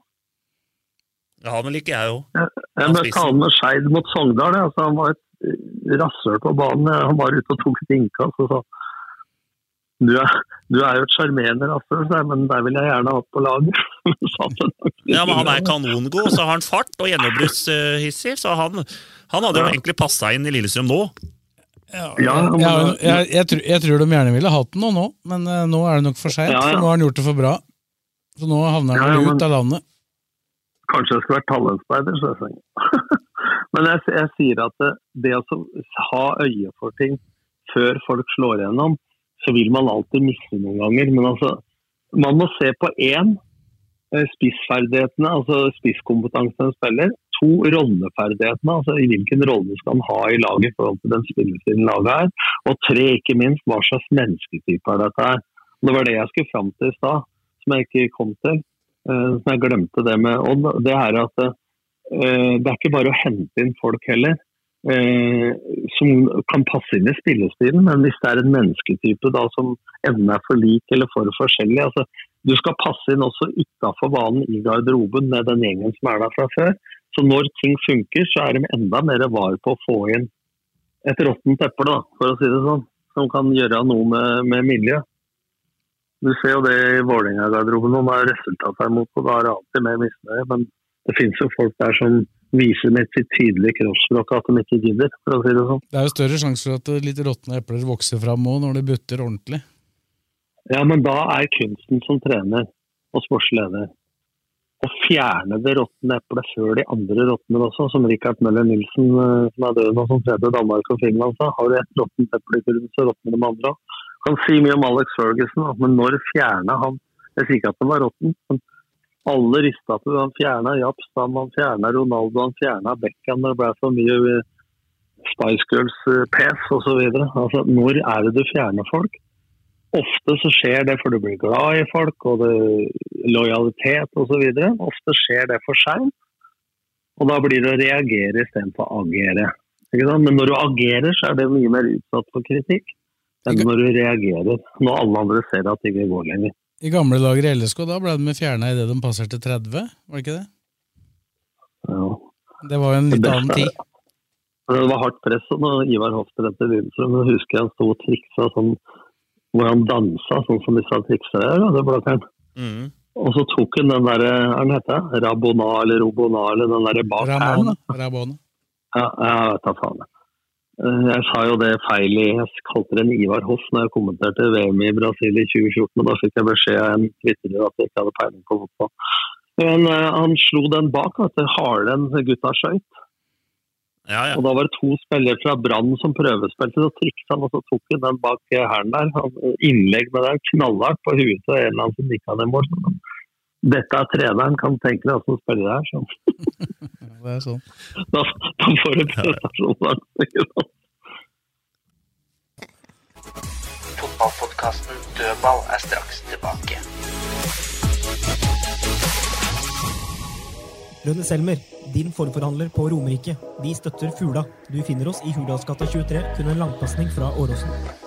[SPEAKER 4] Ja, men liker jeg jo.
[SPEAKER 5] Jeg, møtte han med Skeid mot Sogndal. Altså, han var et rasshøl på banen. Han var ute og tok et innkast og sa du er, du er jo et sjarmerende rasshøl, men der vil jeg gjerne ha på laget. [laughs]
[SPEAKER 4] ja, men han er kanongod, så har han fart og gjennombruddshissig. Så han, han hadde jo egentlig passa inn i Lillestrøm nå.
[SPEAKER 3] Ja, jeg, jeg, jeg, tror, jeg, tror de gjerne ville hatt den nå, men uh, nå er det nok for seint. For nå har han gjort det for bra. Så nå havner han ja, ut av landet.
[SPEAKER 5] Kanskje jeg skulle vært tallenspeider, så jeg [laughs] Men jeg, sier at det, det å ha øye for ting før folk slår igjennom, så vil man alltid miste noen ganger. Men altså, man må se på én eh, spissferdighetene, altså spisskompetansen en spiller, to rolleferdighetene, altså i hvilken rolle skal han ha i laget i forhold til den spillestilen laget er. Og tre, ikke minst, hva slags mennesketype er dette her. Det var det jeg skulle fram til i stad, som jeg ikke kom til. Uh, som jeg glemte det med Odd. Det er at uh, det er ikke bare å hente inn folk heller. Uh, som kan passe inn i spillestilen, men hvis det er en mennesketype da, som enten er for lik eller for forskjellig altså, Du skal passe inn også utafor banen i garderoben med den gjengen som er der fra før. Så når ting funker, så er de enda mer var på å få inn et råttent eple, for å si det sånn. Som kan gjøre noe med, med miljøet. Du ser jo det i Vålerenga-garderoben nå, er resultatet er mot, og da er det alltid mer misnøye. Men det finnes jo folk der som viser med sitt tydelige kroppsspråk at de ikke gidder, for å si det sånn.
[SPEAKER 3] Det er jo større sjanse for at litt råtne epler vokser fram òg, når det butter ordentlig.
[SPEAKER 5] Ja, men da er kunsten som trener og sportsleder å fjerne det råtne eplet før de andre råtner også, som Rikard Møller Nilsen, eh, som er død nå, som tredje Danmark og Finland, sa. Har du et råttent eple i kurven, så råtner de andre òg. Kan si mye om Alex Ferguson, men når fjerna han Jeg sier ikke at han var råtten, men alle rista på Han fjerna Japs, han fjerna Ronaldo, han fjerna Beckham. Det ble så mye Spice Girls-pes osv. Altså, når er det du fjerner folk? Ofte så skjer det fordi du blir glad i folk og det, lojalitet osv. Ofte skjer det for seint. Og da blir det å reagere istedenfor å agere. Men når du agerer, så er det mye mer utsatt for kritikk enn når du reagerer. Når alle andre ser at det ikke går lenger.
[SPEAKER 3] I gamle dager i LSK, da ble de fjerna idet de passerte 30, var det ikke det?
[SPEAKER 5] Ja.
[SPEAKER 3] Det var jo en litt annen tid. [laughs]
[SPEAKER 5] Det var hardt press når Ivar Lillestrøm. Jeg husker han sto og triksa sånn, hvor han dansa sånn som disse triksere gjør. Det blakkeren.
[SPEAKER 4] Mm.
[SPEAKER 5] Og så tok han den derre, hva heter Rabona eller Robona eller den derre bak her.
[SPEAKER 3] Rabona.
[SPEAKER 5] Ja, jeg vet da faen. Eh, Jeg sa jo det feil i Jeg kalte den Ivar Hoff når jeg kommenterte VM i Brasil i 2014, og da fikk jeg beskjed av en twitterer at jeg ikke hadde peiling på fotball. Men eh, han slo den bak, vet du. en gutta skøyt.
[SPEAKER 4] Ja, ja.
[SPEAKER 5] Og da var det to spillere fra Brann som prøvespilte, så triksa han, og så tok han den bak eh, hælen der. Han- Innlegg med den knallhardt på huet til en eller annen som nikka ned mål. Dette er treneren, kan tenke deg åssen spiller det sånn. Så. [laughs]
[SPEAKER 3] Det er sånn.
[SPEAKER 5] Da, da får du sant? [laughs]
[SPEAKER 2] Fotballpodkasten Dødball er straks tilbake.
[SPEAKER 1] Rønne Selmer, din forforhandler på Romerike. Vi støtter Fula. Du finner oss i Hurdalsgata 23, kun en langpasning fra Åråsen.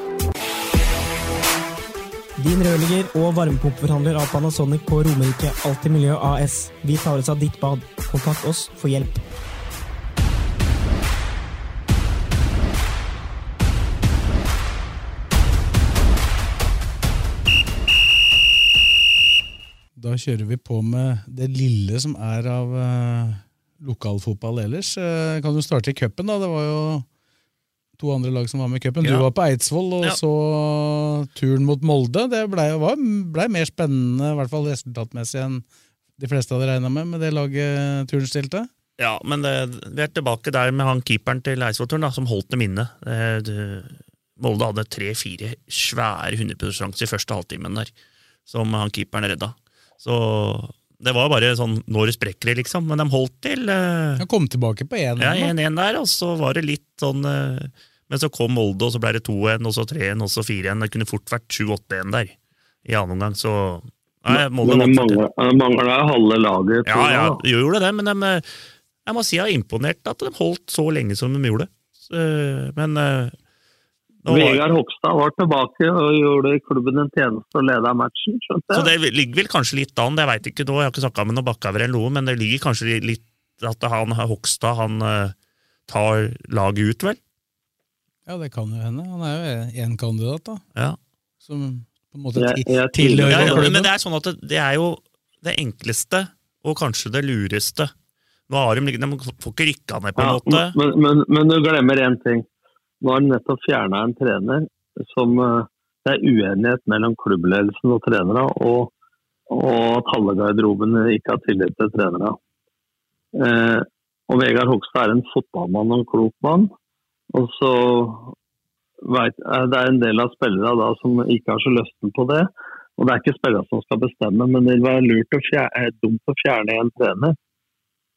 [SPEAKER 1] Din rørlegger og varmepumpeforhandler av Panasonic på Romerike Alltid Miljø AS. Vi tar oss av ditt bad. Kontakt oss for hjelp.
[SPEAKER 3] Da kjører vi på med det lille som er av uh, lokalfotball ellers. Uh, kan du starte i cupen, da? Det var jo to andre lag som var med i cupen. Du var på Eidsvoll og så turen mot Molde. Det blei ble mer spennende, i hvert fall resultatmessig, enn de fleste hadde regna med, med det laget turen stilte.
[SPEAKER 4] Ja, men det, vi er tilbake der med han keeperen til Eidsvollturen, som holdt dem inne. Eh, Molde hadde tre-fire svære 100 sjanser i første halvtimen der, som han keeperen redda. Så det var bare sånn når sprekker det, liksom. Men de holdt til Uh,
[SPEAKER 3] Han kom tilbake på én.
[SPEAKER 4] ja, 1-1 der, og så var det litt sånn eh, Men så kom Molde, og så ble det 2-1, og så 3-1, og så 4-1. Det kunne fort vært 7-8-1 der i annen omgang, så Nei, Molde
[SPEAKER 5] Men det mangler, det mangler halve laget.
[SPEAKER 4] Ja, ja, de gjorde det, men de, jeg må si jeg er imponert at de holdt så lenge som de gjorde. Men eh, nå var-
[SPEAKER 5] Vegard Hogstad var tilbake og gjorde klubben en tjeneste og leda matchen. skjønte
[SPEAKER 4] Så det ligger vel kanskje litt an, det veit ikke nå, jeg har ikke snakka med noen Bakkhaver eller noe, men det ligger kanskje litt at han Hogstad han eh, tar laget ut, vel?
[SPEAKER 3] Ja, det kan jo hende. Han er jo én kandidat, da.
[SPEAKER 4] Ja.
[SPEAKER 3] Som på en måte
[SPEAKER 5] Jeg- jeg
[SPEAKER 3] tilhører
[SPEAKER 4] Ja, ja, men det er sånn at det, det er jo det enkleste, og kanskje det lureste. Nå har de, de får ikke rykka ned, på en
[SPEAKER 5] Ja,
[SPEAKER 4] måte.
[SPEAKER 5] men, men, men du glemmer én ting. Nå har de nettopp fjerna en trener som eh, Det er uenighet mellom klubbledelsen og trenere, og, og at halve garderoben ikke har tillit til trenere. Eh, og Vegard Hogstad er en fotballmann og en klok mann. Og så vet, eh, Det er en del av spillere da som ikke har så lysten på det. Og det er ikke spillere som skal bestemme, men det vil være lurt å fjerne, eh, dumt å fjerne en trener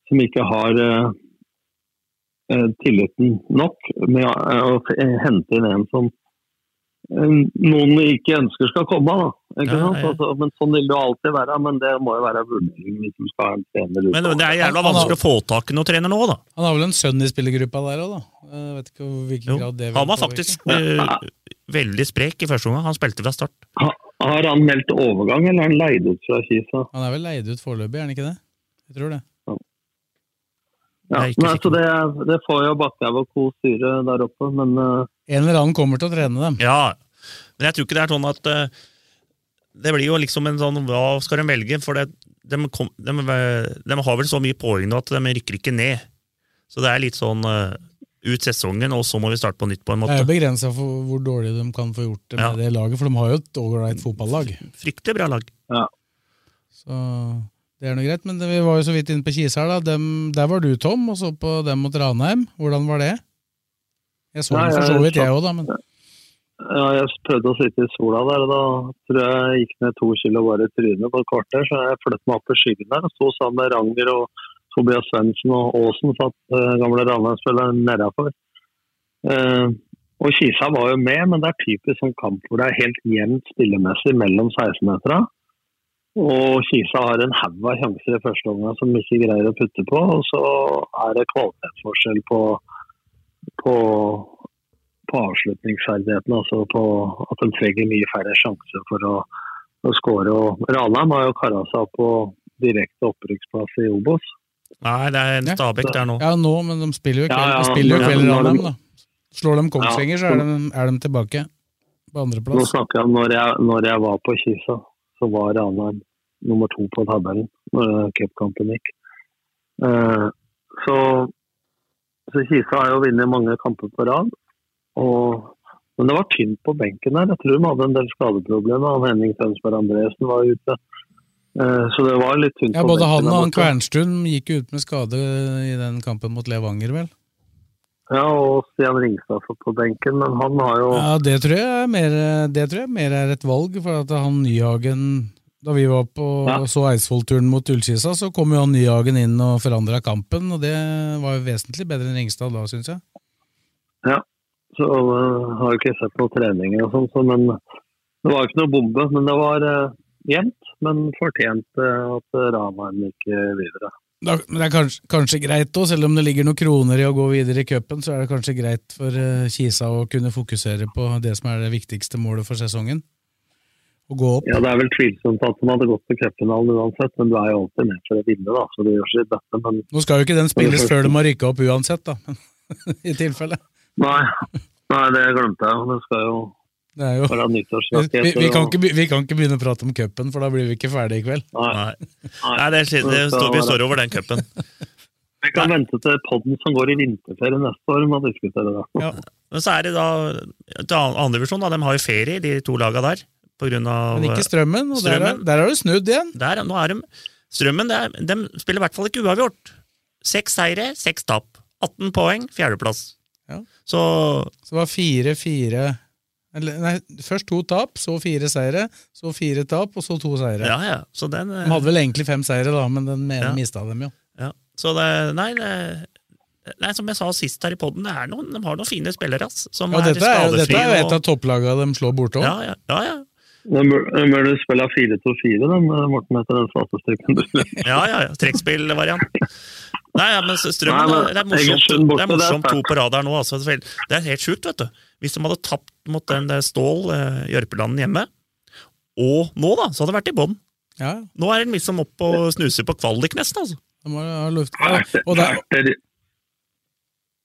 [SPEAKER 5] som ikke har eh, eh, tilliten nok med å, å hente inn en som noen ikke ønsker skal komme. Da. Ikke
[SPEAKER 4] Ja,
[SPEAKER 5] sant?
[SPEAKER 4] ja.
[SPEAKER 5] Altså, men Sånn vil det jo alltid være, men det må jo være vurderingen hvis du skal ha en trener.
[SPEAKER 4] Men
[SPEAKER 5] men,
[SPEAKER 4] det er jævla vanskelig å få tak i noen trener nå, da.
[SPEAKER 3] Han har vel en sønn i spillergruppa der òg, da. Jeg vet ikke hvilken
[SPEAKER 4] Jo,
[SPEAKER 3] grad det vil
[SPEAKER 4] han var faktisk eh, veldig sprek i første omgang. Han spilte fra start.
[SPEAKER 5] Ha- Har han meldt overgang, eller er han leid ut fra Kisa?
[SPEAKER 3] Han er vel leid ut foreløpig, er han ikke det? Jeg tror det.
[SPEAKER 5] Ja,
[SPEAKER 4] Jeg er
[SPEAKER 5] nei, det, det får jo Bakkhaug og co. styre der oppe, men uh,
[SPEAKER 3] En eller annen kommer til å trene dem.
[SPEAKER 4] Ja, men jeg tror ikke det er sånn at eh, Det blir jo liksom en sånn Hva skal de velge? For det, de, kom, de, de har vel så mye poeng nå at de rykker ikke ned. Så det er litt sånn eh, ut sesongen, og så må vi starte på nytt, på en måte.
[SPEAKER 3] Det er begrensa for hvor dårlig de kan få gjort det med
[SPEAKER 4] Ja.
[SPEAKER 3] det laget, for de har jo et ålreit fotballag.
[SPEAKER 4] Fryktelig bra lag.
[SPEAKER 3] Så det er noe greit. Men det, vi var jo så vidt inne på Kise her, da. Dem, der var du, Tom, og så på dem mot Ranheim. Hvordan var det? Jeg så dem for så vidt, jeg òg, da. Men
[SPEAKER 5] Ja, jeg prøvde å sitte i sola der, og da tror jeg jeg gikk ned to kilo bare i trynet på et kvarter. Så jeg flyttet meg opp i skyggen der og sto sammen med Ranger og Tobias Svendsen og Aasen, satt uh, gamle Ranheim-spilleren nedafor. Eh, og Kisa var jo med, men det er typisk sånn kamp hvor det er helt jevnt spillemessig mellom 16-meterne. Og Kisa har en haug av sjanser i første omgang som de ikke greier å putte på. Og så er det kvalitetsforskjell på, på, på avslutningsferdigheten. Altså på at de trenger mye færre sjanser for å, å skåre. Ranheim har jo kara seg opp på direkte opprykksplass i Obos.
[SPEAKER 4] Nei, det er en Stabæk der nå.
[SPEAKER 3] Ja, nå, men de spiller jo kveld,
[SPEAKER 5] ja,
[SPEAKER 3] de spiller jo kveld i Ranheim, da. Slår de Kongsvinger, så er de, er de tilbake på
[SPEAKER 5] Nå snakker jeg om når jeg, når jeg var på Kisa, så var Ranheim nummer to på tabellen når cupkampen gikk. Uh, så, så Kisa har jo vunnet mange kamper på rad. Og, men det var tynt på benken der. Jeg tror de hadde en del skadeproblemer. Han Henning Tønsberg Andresen var ute. Eh, så det var litt tynt
[SPEAKER 3] Ja,
[SPEAKER 5] på
[SPEAKER 3] både han og han. Kvernstuen gikk ut med skade i den kampen mot Levanger, vel?
[SPEAKER 5] Ja, og Stian Ringstad satt på benken, men han har jo
[SPEAKER 3] Ja, det tror jeg er mer, det tror jeg mer er et valg, for at han Nyhagen Da vi var på
[SPEAKER 5] Ja.
[SPEAKER 3] så Eidsvoll-turen mot Ullkisa, så kom jo han Nyhagen inn og forandra kampen, og det var jo vesentlig bedre enn Ringstad da, syns jeg.
[SPEAKER 5] Ja, så uh, har jeg ikke sett noen treninger og sånn, så, men det var jo ikke noe bombe. Men det var uh, jevnt, men fortjent uh, at Ranheim gikk videre.
[SPEAKER 3] Da, men det er kanskje, kanskje greit òg, selv om det ligger noen kroner i å gå videre i cupen, så er det kanskje greit for uh, Kisa å kunne fokusere på det som er det viktigste målet for sesongen. Å gå opp.
[SPEAKER 5] Ja, Det er vel tvilsomt at de hadde gått til cupfinalen uansett, men du er jo alltid med for å vinne, da, så det gjør sitt beste. Men
[SPEAKER 3] Nå skal jo ikke den spilles før de har rykka opp uansett, da. [laughs] I tilfelle.
[SPEAKER 5] Nei, nei, det glemte jeg. Det skal jo
[SPEAKER 3] Det er jo
[SPEAKER 5] være
[SPEAKER 3] vi, vi, kan ikke, vi kan ikke begynne å prate om cupen, for da blir vi ikke ferdige i kveld.
[SPEAKER 5] Nei.
[SPEAKER 4] Nei, det, er, det står, vi står over den cupen.
[SPEAKER 5] Vi kan vente til podden som går i vinterferie neste år med å diskutere det.
[SPEAKER 4] Ja. Men så er det da til annen divisjon, da. De har jo ferie, de to laga der. På grunn av
[SPEAKER 3] Men ikke Strømmen, og der er,
[SPEAKER 4] Strømmen.
[SPEAKER 3] der har det snudd igjen.
[SPEAKER 4] Der, nå er de, Strømmen det er, de spiller i hvert fall ikke uavgjort. Seks seire, seks tap. 18 poeng, fjerdeplass.
[SPEAKER 3] Ja.
[SPEAKER 4] Så
[SPEAKER 3] Så det var fire-fire Nei, først to tap, så fire seire, så fire tap, og så to seire.
[SPEAKER 4] ja, ja. Så den eh,
[SPEAKER 3] De hadde vel egentlig fem seire, da, men den ene
[SPEAKER 4] Ja.
[SPEAKER 3] mista dem jo.
[SPEAKER 4] ja. Så det Nei, det, nei som jeg sa sist her i poden, de har noen fine spillere ass, som
[SPEAKER 3] Ja,
[SPEAKER 4] er
[SPEAKER 3] dette er, dette er jo et av topplagene de slår bortom.
[SPEAKER 4] ja, ja, ja, ja.
[SPEAKER 5] De bør- de spille 4-2-4, den, Morten, etter den statistikken.
[SPEAKER 4] Ja, ja, ja. Trekkspillvariant. [laughs] Nei, ja, men Strømmen
[SPEAKER 5] Nei, men
[SPEAKER 4] det er morsomt, det er morsomt to på rad her nå. Altså. Det er er helt sjukt, vet du. Hvis de hadde tapt mot den der Stål, eh, Jørpeland hjemme, og nå, da, så hadde det vært i bånn.
[SPEAKER 3] Ja,
[SPEAKER 4] Nå er de liksom opp og snuser på kvalik, nesten. altså.
[SPEAKER 3] Det har, har luft. Ja, og der,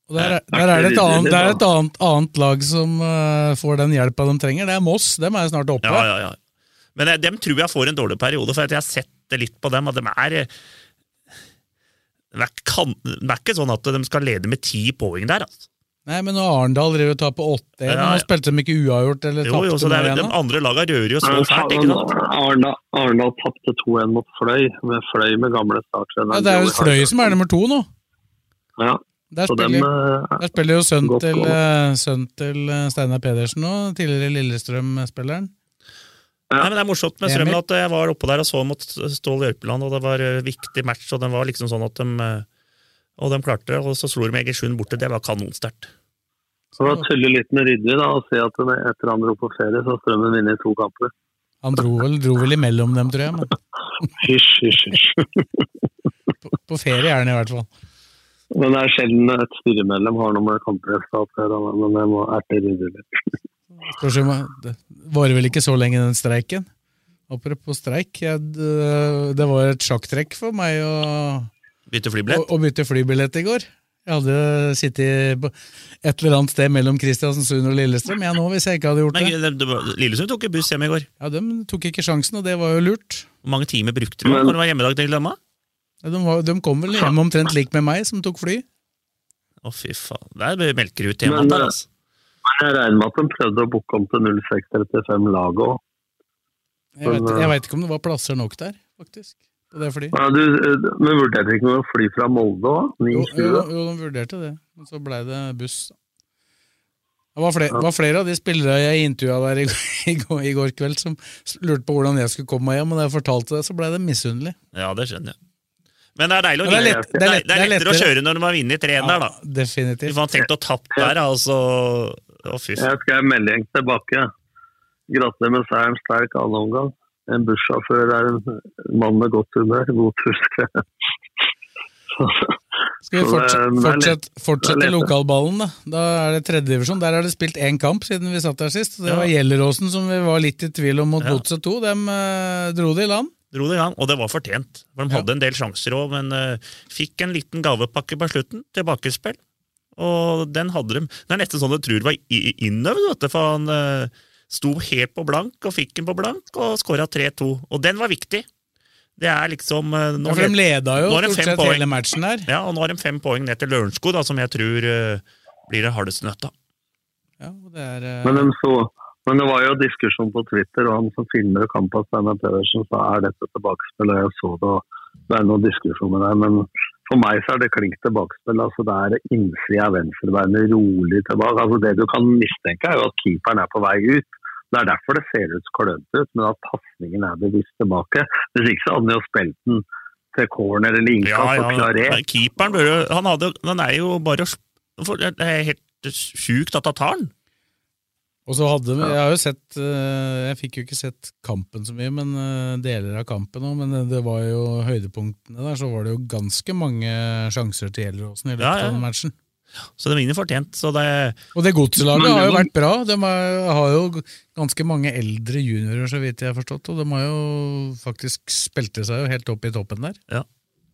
[SPEAKER 3] og der, er- der er det et annet, det er et annet, annet lag som uh, får den hjelpa de trenger. Det er Moss. Dem er snart oppe.
[SPEAKER 4] Ja, ja, ja. Men eh, dem tror jeg får en dårlig periode, for at jeg har sett det litt på dem. at de er eh, de er, kan, det er ikke sånn at de skal lede med ti poeng der. altså.
[SPEAKER 3] Nei, men Arendal driver og taper 8-1,
[SPEAKER 4] Ja, ja.
[SPEAKER 3] spilte de ikke uavgjort eller
[SPEAKER 4] Jo, jo, så det er. De andre lagene rører jo så fælt. ikke sant?
[SPEAKER 5] Arendal Arendal tapte 2-1 mot Fløy, med Fløy med gamle starttrener.
[SPEAKER 3] Ja, det er jo Fløy som er nummer to nå.
[SPEAKER 5] Ja,
[SPEAKER 3] Der
[SPEAKER 5] dem
[SPEAKER 3] spiller, der spiller jo sønnen til, eh, til eh, Steinar Pedersen nå, tidligere Lillestrøm-spilleren.
[SPEAKER 4] Nei, men Det er morsomt med Strømmen at jeg var oppå der og så mot Stål Jørpeland, og det var en viktig match, og den var liksom sånn at de eh, Og de klarte det, og så slo de Egersund borte. Det var kanonsterkt.
[SPEAKER 5] Så da tulle litt med Rydvi da, og se at det- etter han dro på ferie, så har Strømmen vunnet i to kamper.
[SPEAKER 3] Han dro vel, dro vel imellom dem, tror jeg. Men [laughs]
[SPEAKER 5] Hysj, hysj, hysj.
[SPEAKER 3] på, på ferie er han i hvert fall.
[SPEAKER 5] Men det er sjelden et styremedlem har noe med kampredskap å gjøre, men jeg må erte
[SPEAKER 3] om Det varer vel ikke så lenge, den streiken. Apropos streik, jeg, det det var et sjakktrekk for meg å,
[SPEAKER 4] Bytte
[SPEAKER 3] å,
[SPEAKER 4] flybillett.
[SPEAKER 3] å bytte flybillett i går. Jeg hadde sittet på et eller annet sted mellom Kristiansund og Lillestrøm, jeg nå, hvis jeg ikke hadde gjort
[SPEAKER 4] Men
[SPEAKER 3] det.
[SPEAKER 4] Lillestrøm det var- Lillesund tok jo buss hjem i går.
[SPEAKER 3] Ja, De tok ikke sjansen, og det var jo lurt.
[SPEAKER 4] Hvor mange timer brukte du når det var hjemmedag til Dilemma?
[SPEAKER 3] De, var, de kom vel hjem omtrent lik med meg, som tok fly.
[SPEAKER 4] Å, fy faen. Der melker ut hjemme
[SPEAKER 5] Men,
[SPEAKER 4] der,
[SPEAKER 5] eh,
[SPEAKER 4] altså.
[SPEAKER 5] Men jeg regner med at de prøvde å booke om til 0635 laget òg.
[SPEAKER 3] Jeg vet, jeg vet ikke om det var plasser nok der, faktisk. Det flyet.
[SPEAKER 5] Ja, du, eh, men vurderte ikke noe å fly fra Molde òg?
[SPEAKER 3] Jo, jo, jo, de vurderte det, men så blei det buss. Det var flere, var flere av de spillere jeg intervjua der i, [laughs] i, går, i går kveld, som lurte på hvordan jeg skulle komme meg hjem, og da jeg fortalte det, så blei det misunnelig.
[SPEAKER 4] Ja, det skjønner jeg. Men det er deilig å
[SPEAKER 3] det er
[SPEAKER 4] vinne.
[SPEAKER 3] lett-
[SPEAKER 4] Det
[SPEAKER 3] det er lett-
[SPEAKER 4] det er
[SPEAKER 3] det er
[SPEAKER 4] lettere å kjøre når du har vunnet 3-1 der, da.
[SPEAKER 3] Definitivt.
[SPEAKER 4] Hvis man tenkte å tappe der, altså Å, fy faen.
[SPEAKER 5] Jeg skrev melding tilbake. Gratulerer med seieren, sterk annen omgang. En bussjåfør er en mann med godt humør. God tur.
[SPEAKER 3] Skal vi fortsette, fortsette, fortsette lokalballen, da? Da er det tredjedivisjon. Der er det spilt én kamp siden vi satt der sist. Det var Gjelleråsen som vi var litt i tvil om mot
[SPEAKER 4] Ja.
[SPEAKER 3] Godset 2. Dem eh, dro det i land.
[SPEAKER 4] Dro det i gang, og det var fortjent. For De hadde en del sjanser òg, men uh, fikk en liten gavepakke på slutten. Tilbakespill. Og den hadde de. Det er nesten sånn du tror var innøvd, vet du, for han uh, sto helt på blank og fikk den på blank og skåra 3-2. Og den var viktig. Det er liksom uh, nå
[SPEAKER 3] Ja, for de leda jo
[SPEAKER 4] er det
[SPEAKER 3] stort sett
[SPEAKER 4] poeng.
[SPEAKER 3] hele matchen der.
[SPEAKER 4] Ja, og nå har de fem poeng ned til Lørenskog, som jeg tror blir det hardeste nøtta.
[SPEAKER 3] Ja, og det er,
[SPEAKER 5] Men, de så, men det var jo diskusjon på Twitter, og han som filmer kampen, Steinar Pedersen, sa er dette tilbakespill, og jeg så det, og det er noen diskusjoner der. Men for meg så er det klink tilbakespill. altså Det er innsida av venstrebeinet rolig tilbake. altså Det du kan mistenke, er jo at keeperen er på vei ut. Det er derfor det ser ut klønete ut, men at pasningen er bevisst tilbake. Hvis ikke så hadde han jo spilt den til corner eller innkast
[SPEAKER 4] Ja,
[SPEAKER 5] og klarert.
[SPEAKER 4] keeperen jo Han, hadde, han er jo bare for Det er helt sjukt at han tar den.
[SPEAKER 3] Og så hadde vi, Jeg har jo sett eh, Jeg fikk jo ikke sett kampen så mye, men eh, deler av kampen òg. Men det var jo høydepunktene der, så var det jo ganske mange sjanser til Gjelleråsen i løpet
[SPEAKER 4] Ja, ja.
[SPEAKER 3] av den matchen.
[SPEAKER 4] Så de vinner fortjent. Så det,
[SPEAKER 3] Og det godslaget har jo vært bra. De har jo ganske mange eldre juniorer, så vidt jeg har forstått. Og de har jo faktisk spilte seg jo helt opp i toppen der.
[SPEAKER 4] Ja.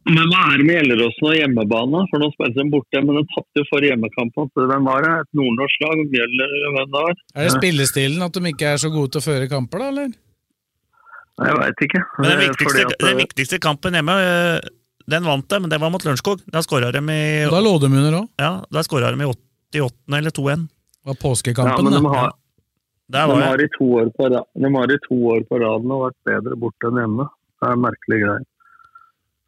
[SPEAKER 5] Men hva er det med Gjelleråsen og hjemmebane? For nå spilte de borte, men de tapte jo hjemmekampen. hjemmekamp. Hvem var det? Et nordnorsk lag? Hvem det var?
[SPEAKER 3] Er det spillestilen at de ikke er så gode til å føre kamper, da, eller?
[SPEAKER 5] Nei, Jeg veit ikke.
[SPEAKER 4] Men den
[SPEAKER 5] Eh,
[SPEAKER 4] viktigste,
[SPEAKER 5] at,
[SPEAKER 4] den viktigste kampen hjemme, øh, den vant de, men det var mot Lørenskog. Da skåra de i
[SPEAKER 3] da lå de under òg.
[SPEAKER 4] Ja, da skåra de i 88. eller 2-1.
[SPEAKER 3] Det var
[SPEAKER 5] ja,
[SPEAKER 3] påskekampen,
[SPEAKER 5] men de
[SPEAKER 3] da.
[SPEAKER 5] har,
[SPEAKER 4] Der
[SPEAKER 5] de, har i to år på, de har i to år på raden og vært bedre borte enn hjemme. Det er merkelige greier.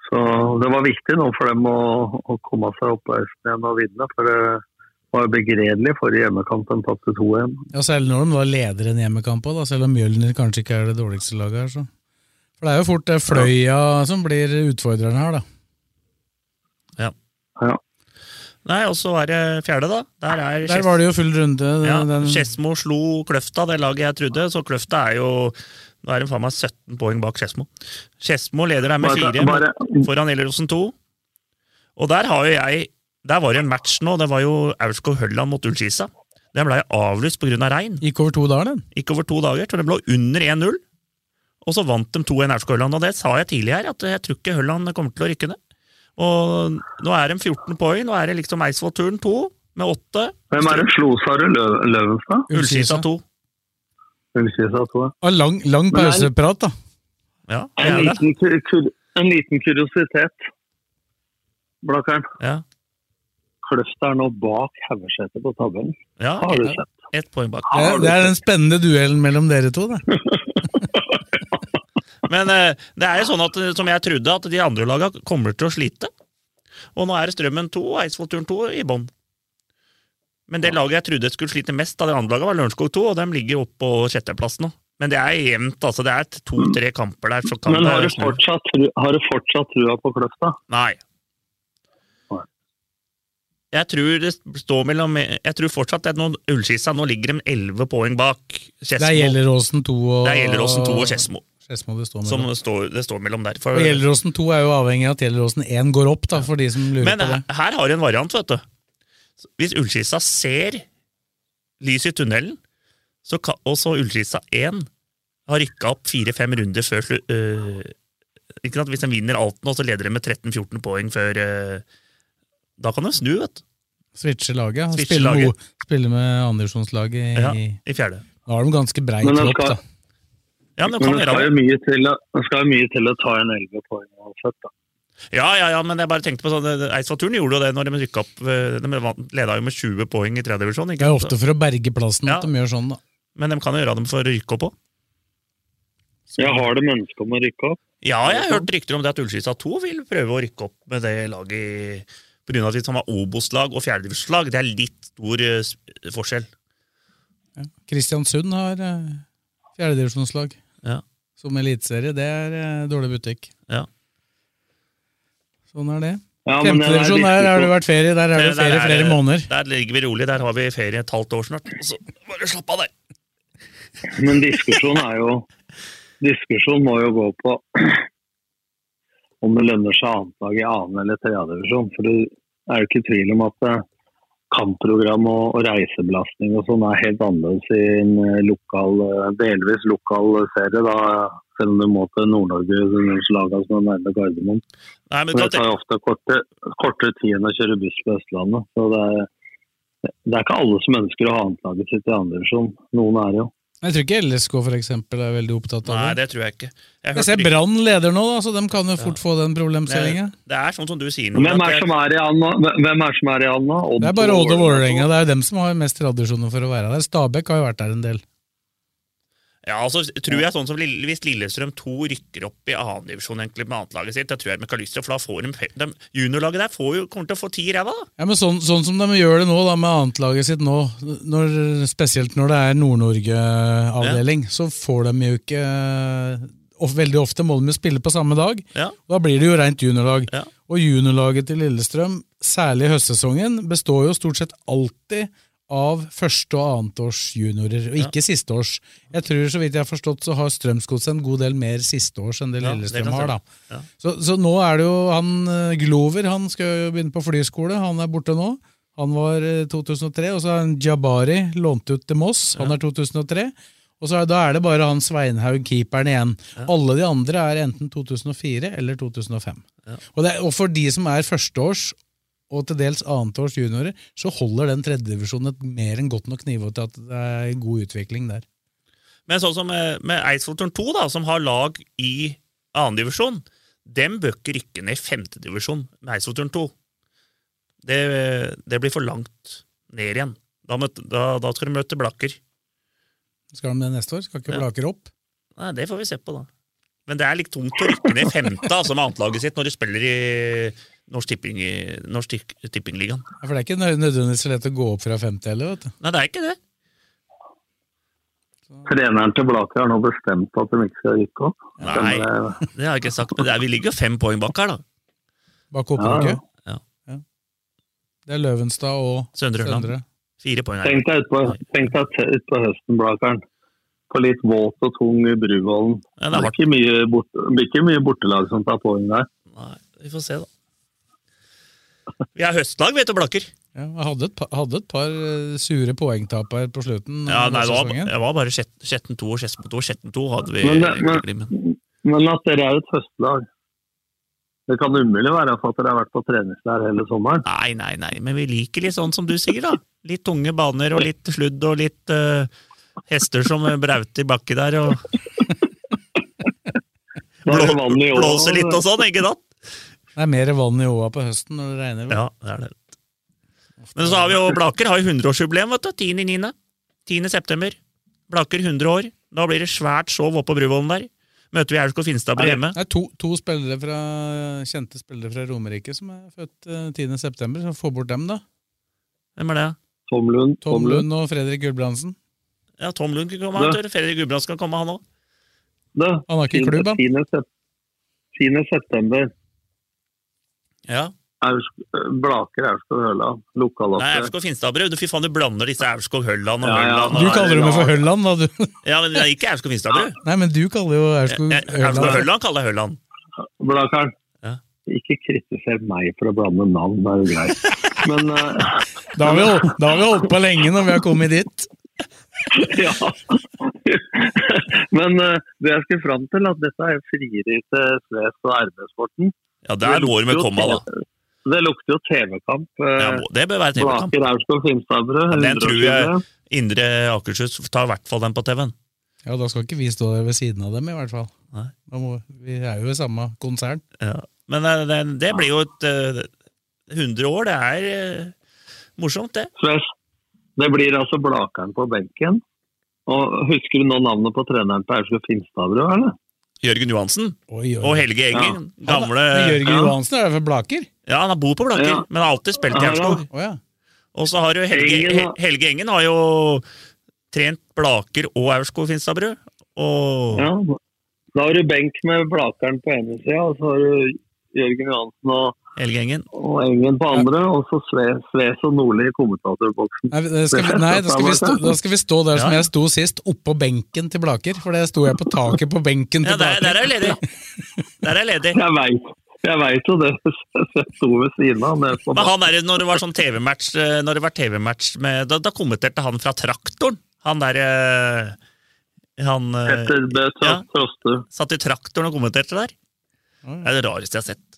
[SPEAKER 5] Så det var viktig nå for dem å, å komme seg opp på igjen og vinne. For det var begredelig forrige hjemmekamp. De tapte 2-1.
[SPEAKER 3] Ja, Selv når de var leder en hjemmekamp òg, selv om Mjølner kanskje ikke er det dårligste laget her. så. For det er jo fort det Fløya som blir utfordreren her, da.
[SPEAKER 4] Ja.
[SPEAKER 5] Ja.
[SPEAKER 4] Nei, og så er det fjerde, da. Der er
[SPEAKER 3] Der var det jo full runde.
[SPEAKER 4] Ja,
[SPEAKER 3] den,
[SPEAKER 4] Skedsmo slo Kløfta, det laget jeg trodde, så Kløfta er jo Nå er de faen meg 17 poeng bak Skedsmo. Skedsmo leder der med fire
[SPEAKER 5] bare-
[SPEAKER 4] foran Ellerosen 2. Og der har jo jeg Der var det en match nå, det var jo Aurskog Hølland mot Ullskisa. Den ble avlyst pga. Av regn.
[SPEAKER 3] Gikk over to dager, den.
[SPEAKER 4] Gikk over to dager, så den lå under 1-0. Og så vant de 2-1 Aurskog Hølland, og det sa jeg tidlig her, at jeg tror ikke Hølland kommer til å rykke ned. Og nå er de 14 poeng, nå er det liksom Eidsvoll-turen 2 med 8.
[SPEAKER 5] Hvem er det slo, sa du? Lø Løvenstad?
[SPEAKER 4] Ullskisa 2.
[SPEAKER 5] Ullskisa, tror jeg.
[SPEAKER 3] Og lang, lang pauseprat, da.
[SPEAKER 4] Ja,
[SPEAKER 5] En liten, kur- en liten kuriositet, Blakkern.
[SPEAKER 4] Ja.
[SPEAKER 5] Kløft er nå bak Haugeseter på tabellen.
[SPEAKER 4] Ja,
[SPEAKER 5] Har du
[SPEAKER 4] ett
[SPEAKER 5] sett?
[SPEAKER 4] ett poeng bak.
[SPEAKER 3] Det, det er den spennende duellen mellom dere to, det. [laughs]
[SPEAKER 4] Men eh, det er jo sånn at, eh, som jeg trodde, at de andre laga kommer til å slite. Og nå er Strømmen 2 og Eidsvoll-turen 2 i bånn. Men det laget jeg trodde skulle slite mest av det andre laget, var Lørenskog 2, og de ligger oppe på sjetteplass nå. Men det er jevnt, altså. Det er to-tre kamper der. Så kan
[SPEAKER 5] Men har du
[SPEAKER 4] det
[SPEAKER 5] fortsatt, har du fortsatt trua på Kløfta?
[SPEAKER 4] Nei. Jeg tror det står mellom Jeg tror fortsatt at nå, Ullskissa nå ligger de elleve poeng bak Skedsmo.
[SPEAKER 3] Det er Gjelleråsen 2 og
[SPEAKER 4] Det er 2 og Skedsmo.
[SPEAKER 3] Skedsmo det står
[SPEAKER 4] Som
[SPEAKER 3] mellom.
[SPEAKER 4] står, det står mellom der. For,
[SPEAKER 3] Og Gjelleråsen 2 er jo avhengig av at Gjelleråsen 1 går opp, da, for de som lurer
[SPEAKER 4] Men
[SPEAKER 3] på det.
[SPEAKER 4] her, her har de en variant, vet du. Hvis ullskissa ser lys i tunnelen, så kan, og så ullskissa 1 har rykka opp fire-fem runder før slutt øh, ikke sant? Hvis de vinner alt nå, så leder de med 13-14 poeng før øh, Da kan de snu, vet du.
[SPEAKER 3] Switche laget.
[SPEAKER 4] Switche
[SPEAKER 3] Spille,
[SPEAKER 4] laget.
[SPEAKER 3] mo- spille med andredivisjonslaget i
[SPEAKER 4] Ja, i fjerde.
[SPEAKER 3] Da har de ganske brei tropp, da.
[SPEAKER 4] Ja, men
[SPEAKER 5] Men det skal jo mye til, å- det skal jo mye til å ta en elleve poeng uansett. da.
[SPEAKER 4] Ja, ja, ja, men jeg bare tenkte på sånn Eidsvollturen gjorde jo det når de rykka opp. eh, De leda jo med 20 poeng i tredje divisjon.
[SPEAKER 3] Det er ofte for å berge plassen
[SPEAKER 4] Ja.
[SPEAKER 3] at de gjør sånn, da.
[SPEAKER 4] Men de kan jo gjøre dem for å rykke opp òg.
[SPEAKER 5] Ja, har de ønske om å rykke opp.
[SPEAKER 4] Ja, jeg har hørt rykter om det at Ullskisa 2 vil prøve å rykke opp med det laget på grunn av at vi har Obos-lag og fjerdedivisjonslag. Det er litt stor eh, forskjell.
[SPEAKER 3] Kristiansund har uh, fjerdedivisjonslag
[SPEAKER 4] Ja.
[SPEAKER 3] som eliteserie. Det er eh, dårlig butikk.
[SPEAKER 4] Ja.
[SPEAKER 3] Sånn er det.
[SPEAKER 5] Ja, er
[SPEAKER 3] Femtedivisjon, der har det vært ferie. Der er det
[SPEAKER 4] Der
[SPEAKER 3] ferie
[SPEAKER 4] er
[SPEAKER 3] flere måneder.
[SPEAKER 4] Der ligger vi rolig. Der har vi ferie et halvt år snart. Så bare slapp av der.
[SPEAKER 5] Men diskusjon er jo Diskusjon må jo gå på [clears throat] om det lønner seg annetlag i annen eller tredje divisjon. For det er jo ikke tvil om at eh, kampprogram og, og reisebelastning og sånn er helt annerledes i en eh, lokal, eh, delvis lokal serie. da selv om du må til Nord-Norge-lagene som er nærme Gardermoen.
[SPEAKER 4] Nei, men
[SPEAKER 5] det tar ofte korte, kortere tid enn å kjøre buss på Østlandet. Så det er, det er ikke alle som ønsker å ha anslaget sitt i andre divisjon. Noen er det jo.
[SPEAKER 3] Jeg tror ikke LSK for eksempel er veldig opptatt av det.
[SPEAKER 4] Nei,
[SPEAKER 3] det.
[SPEAKER 4] tror jeg ikke. Jeg
[SPEAKER 3] Jeg ser Brann leder nå, da, så de kan jo fort få den problemstillinga.
[SPEAKER 4] det, det er sånn som du sier nå.
[SPEAKER 5] Hvem er
[SPEAKER 4] det-
[SPEAKER 5] som er i Anna? Hvem er som er i Anna? Odd
[SPEAKER 3] Det er bare Odd og.
[SPEAKER 5] Vålerenga.
[SPEAKER 3] Det er jo dem som har mest tradisjoner for å være der. Stabæk har jo vært der en del.
[SPEAKER 4] Ja, altså tror jeg sånn som Lille- Hvis Lillestrøm 2 rykker opp i annendivisjon med annetlaget sitt, da tror jeg lyst til, for da får de, de Juniorlaget der får jo, kommer til å få ti i ræva, da.
[SPEAKER 3] Ja, men sånn, sånn som de gjør det nå da med annetlaget sitt nå, når, spesielt når det er Nord-Norge-avdeling, så får de jo ikke og Veldig ofte må de jo spille på samme dag.
[SPEAKER 4] Ja.
[SPEAKER 3] Da blir det jo rent juniorlag.
[SPEAKER 4] Ja.
[SPEAKER 3] Og juniorlaget til Lillestrøm, særlig i høstsesongen, består jo stort sett alltid av første- og annetårs juniorer, og ikke sisteårs. Jeg tror, så vidt jeg har forstått, så har Strømsgodset en god del mer sisteårs enn det
[SPEAKER 4] Ja,
[SPEAKER 3] Lillestrøm har. da.
[SPEAKER 4] Ja.
[SPEAKER 3] Så, så nå er det jo han eh, Glover, han skal jo begynne på flyskole, han er borte nå. Han var eh, 2003, og så er han Jabari lånt ut til Moss, han er 2003. Og så er, da er det bare han Sveinhaug, keeperen igjen. Alle de andre er enten 2004 eller 2005. Og, det, og for de som er førsteårs og til dels annetårs juniorer, så holder den tredjedivisjonen et mer enn godt nok nivå til at det er god utvikling der.
[SPEAKER 4] Men sånn som med, med Eidsvoll Turn 2, da, som har lag i annendivisjon, dem bøkker ikke ned i femtedivisjon med Eidsvoll Turn 2. Det, det blir for langt ned igjen. Da, møt, da, da skal de møte Blakker.
[SPEAKER 3] Skal de det neste år? Skal ikke
[SPEAKER 4] Ja.
[SPEAKER 3] Blaker opp?
[SPEAKER 4] Nei, Det får vi se på, da. Men det er litt tungt å rykke ned i femte altså med annetlaget sitt når de spiller i Norsk, Tipping, Norsk Tippingligaen.
[SPEAKER 3] Ja, for det er ikke nø- nødvendigvis så lett å gå opp fra 50 heller, vet du.
[SPEAKER 4] Nei, det er ikke det.
[SPEAKER 5] Treneren til Blaker har nå bestemt at de ikke skal rykke opp.
[SPEAKER 4] Nei,
[SPEAKER 5] det?
[SPEAKER 4] det har jeg ikke sagt. Men det er, vi ligger jo fem poeng bak her, da.
[SPEAKER 3] Bak opprykket.
[SPEAKER 4] Ja.
[SPEAKER 3] Det er Løvenstad og
[SPEAKER 4] Søndre
[SPEAKER 3] Søndre.
[SPEAKER 4] Fire poeng her.
[SPEAKER 5] Tenk deg utpå ut på høsten, Blakeren. På litt våt og tung Bruvollen.
[SPEAKER 4] Ja, det
[SPEAKER 5] det blir ikke mye bortelag som tar poeng der.
[SPEAKER 4] Nei, vi får se, da. Vi er høstlag, vet du, Blakker.
[SPEAKER 3] Ja, hadde et, par, hadde et par eh, sure poengtap her på slutten
[SPEAKER 4] Ja, nei, det var, det var bare Skjet- Skjetten 2 og Skedsmo 2. Skjetten 2 hadde vi
[SPEAKER 5] Men, det, men,
[SPEAKER 4] men
[SPEAKER 5] at dere er et høstlag Det kan umulig være for at dere har vært på treningsleir hele sommeren.
[SPEAKER 4] Nei, nei, nei, men vi liker litt sånn som du sier, da. Litt tunge baner og litt sludd og litt uh, hester som brauter i bakki der og
[SPEAKER 5] åa.
[SPEAKER 4] blåser litt og sånn, ikke sant?
[SPEAKER 3] Det er mer vann i åa på høsten når det regner. vel?
[SPEAKER 4] Ja, det er det. Men så har vi jo Blaker har jo 100-årsjubileum, vet du. 10.9. 10. september. Blaker 100 år. Da blir det svært show oppe på Bruvollen der. Møter vi Aurskog på hjemme.
[SPEAKER 3] Det er to, to spillere fra, kjente spillere fra Romerike som er født eh, 10. september. Så få bort dem, da.
[SPEAKER 4] Hvem er det?
[SPEAKER 5] Tom Lund.
[SPEAKER 3] Tom Lund og Fredrik Gulbrandsen.
[SPEAKER 4] Ja, Tom Lund kan komme,
[SPEAKER 5] Ja.
[SPEAKER 4] han. Fredrik Gulbrandsen kan komme, han òg.
[SPEAKER 3] Han har ikke klubb, han.
[SPEAKER 5] 10. 10. september.
[SPEAKER 4] Ja.
[SPEAKER 5] Aursk- Blaker, Aurskog Hølland
[SPEAKER 4] Nei,
[SPEAKER 5] Lokaloppgjør.
[SPEAKER 4] Aurskog Finstadbru. Du, Fy faen, du blander disse Aurskog Hølland og
[SPEAKER 5] Ja, ja.
[SPEAKER 4] Hølland.
[SPEAKER 3] Du kaller dem for Hølland, da, du.
[SPEAKER 4] Ja, men det er ikke Aurskog Finstadbru.
[SPEAKER 3] Nei, men du kaller jo
[SPEAKER 4] Aurskog-Hølland Aurskog
[SPEAKER 3] Hølland.
[SPEAKER 4] Hølland kaller jeg Hølland.
[SPEAKER 5] Blakeren.
[SPEAKER 4] Ja.
[SPEAKER 5] Ikke kritiser meg for å blande navn, det er jo greit. [laughs] Men uh...
[SPEAKER 3] Da har, vi, da har vi holdt på lenge når vi har kommet dit. [laughs]
[SPEAKER 5] ja. [laughs] Men uh, det jeg skulle fram til, at dette er frieri til Sves og RB-sporten.
[SPEAKER 4] Ja, der går det med komma, da.
[SPEAKER 5] Det lukter jo TV-kamp. eh,
[SPEAKER 4] Ja, det bør være TV-kamp.
[SPEAKER 5] Blaker, Aurskog, Finstadbru.
[SPEAKER 4] Ja, Den tror jeg Indre Akershus tar i hvert fall den på TV-en.
[SPEAKER 3] Ja, Da skal ikke vi stå der ved siden av dem, i hvert fall.
[SPEAKER 4] Nei.
[SPEAKER 3] Da må, vi er jo i samme konsern.
[SPEAKER 4] Ja. Men eh, det, det blir jo et eh, 100 år. Det er eh, morsomt, det.
[SPEAKER 5] Sves, det blir altså Blakeren på benken. Og Husker du nå navnet på treneren på Aurskog Finstadbrød, eller?
[SPEAKER 4] Jørgen Johansen
[SPEAKER 3] Oi, oi.
[SPEAKER 4] og Helge Engen. Gamle
[SPEAKER 3] Men Jørgen
[SPEAKER 5] Ja.
[SPEAKER 3] Johansen er fra Blaker?
[SPEAKER 4] Ja, han har bor på Blaker,
[SPEAKER 5] Ja.
[SPEAKER 4] men har alltid spilt i Ernskog.
[SPEAKER 3] Oh, ja.
[SPEAKER 4] Og så har jo Helge,
[SPEAKER 5] Engen har-
[SPEAKER 4] Helge Engen har jo trent Blaker og Aurskog Finstadbru. Og
[SPEAKER 5] Ja. Da har du benk med Blakeren på ene sida, og så har du Jørgen Johansen og,
[SPEAKER 4] Helge Engen.
[SPEAKER 5] og Engen på andre, og så Sve- Sves og Nordli i kommentatorboksen.
[SPEAKER 3] Nei, vi, nei da, skal vi stå, da skal vi stå der som
[SPEAKER 4] Ja.
[SPEAKER 3] jeg sto sist, oppå benken til Blaker. For det sto jeg på taket på benken til
[SPEAKER 4] ja, der
[SPEAKER 3] Blaker.
[SPEAKER 4] er jeg ledig. Der er jeg ledig.
[SPEAKER 5] Jeg veit jeg vet jo det, [laughs] jeg sto ved siden av. det
[SPEAKER 4] Men han der, når det var sånn TV-match eh, Når det var TV-match med da, da kommenterte han fra traktoren. Han der eh, Han eh,
[SPEAKER 5] Petter Bø
[SPEAKER 4] ja. Satt i traktoren og kommenterte der. Det er det rareste jeg har sett.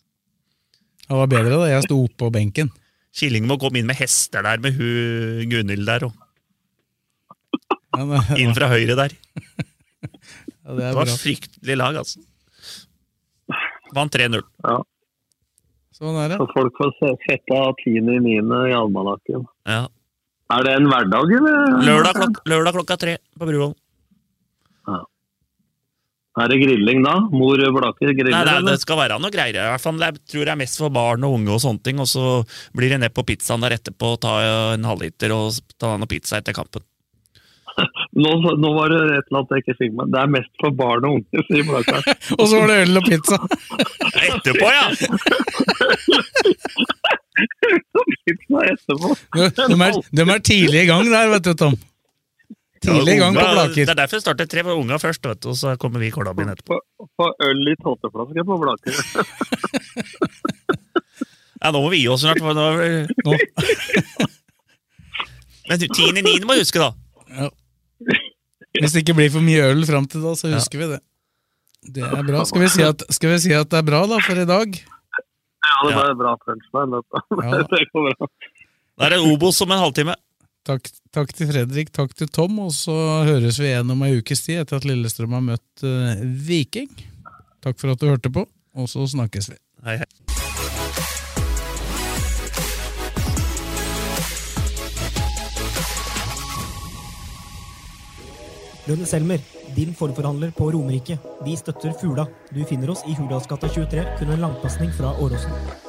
[SPEAKER 3] Det var bedre da jeg sto oppå benken.
[SPEAKER 4] Killingmo komme inn med hester der, med hun Gunhild der,
[SPEAKER 3] òg. [laughs]
[SPEAKER 4] Inn fra høyre der.
[SPEAKER 3] ja, det
[SPEAKER 4] Det var
[SPEAKER 3] bra.
[SPEAKER 4] fryktelig lag, altså. Vant 3-0.
[SPEAKER 5] Ja.
[SPEAKER 3] Sånn er det.
[SPEAKER 5] Så folk får se- sette av 10.9. i almanakken.
[SPEAKER 4] Ja.
[SPEAKER 5] Er det en hverdag, eller?
[SPEAKER 4] Lørdag, klok lørdag klokka tre på Bruvoll.
[SPEAKER 5] Er det grilling da? Mor Blaker griller,
[SPEAKER 4] Nei, nei, det skal være noe greier. I hvert fall, jeg tror det er mest for barn og unge, og sånne ting, og så blir det ned på pizzaen der etterpå og ta en halvliter og ta noe pizza etter kampen. [laughs]
[SPEAKER 5] Nå, nå var det et eller annet jeg ikke fikk med. Det er mest for barn og unge, sier Blakeren. [laughs]
[SPEAKER 3] Og så var det øl og pizza! [laughs]
[SPEAKER 4] Etterpå, ja!
[SPEAKER 5] Pizza etterpå.
[SPEAKER 3] De, de, er, de er tidlig i gang der, vet du, Tom. Tidlig i gang på
[SPEAKER 4] Blaker. Det er derfor jeg starter tre, for unga først, vet du, og så kommer vi i Kålabyen etterpå.
[SPEAKER 5] Få øl i tåteflaske på Blaker. [laughs]
[SPEAKER 4] Ja, nå må vi gi oss snart. For nå er vi...
[SPEAKER 3] Nå.
[SPEAKER 4] Men 10.9. må vi huske, da.
[SPEAKER 3] Ja. Hvis det ikke blir for mye øl fram til da, så husker vi det. Det er bra. Skal vi, si at, skal vi si at det er bra da, for i dag?
[SPEAKER 5] Ja, det var bra punchline. dette.
[SPEAKER 3] Ja. [laughs]
[SPEAKER 5] Det går bra.
[SPEAKER 4] Da er det Obos om en halvtime.
[SPEAKER 3] Takk, takk til Fredrik, takk til Tom, og så høres vi igjen om ei ukes tid etter at Lillestrøm har møtt uh, Viking. Takk for at du hørte på, og så snakkes vi.
[SPEAKER 4] Hei, hei.
[SPEAKER 1] Lønne Selmer, din forforhandler på Romerike. Vi støtter Fula. Du finner oss i Hurdalsgata 23, kun en langpasning fra Åråsen.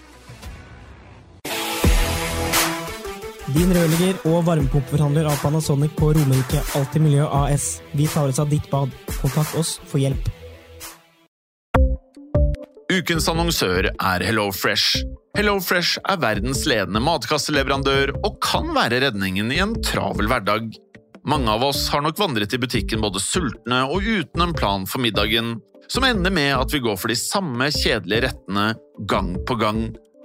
[SPEAKER 1] Din rørlegger og varmepumpeforhandler av Panasonic på Romerike Alltid Miljø AS. Vi tar oss av ditt bad. Kontakt oss for hjelp.
[SPEAKER 6] Ukens annonsør er HelloFresh. HelloFresh er verdens ledende matkasseleverandør og kan være redningen i en travel hverdag. Mange av oss har nok vandret i butikken både sultne og uten en plan for middagen, som ender med at vi går for de samme kjedelige rettene gang på gang.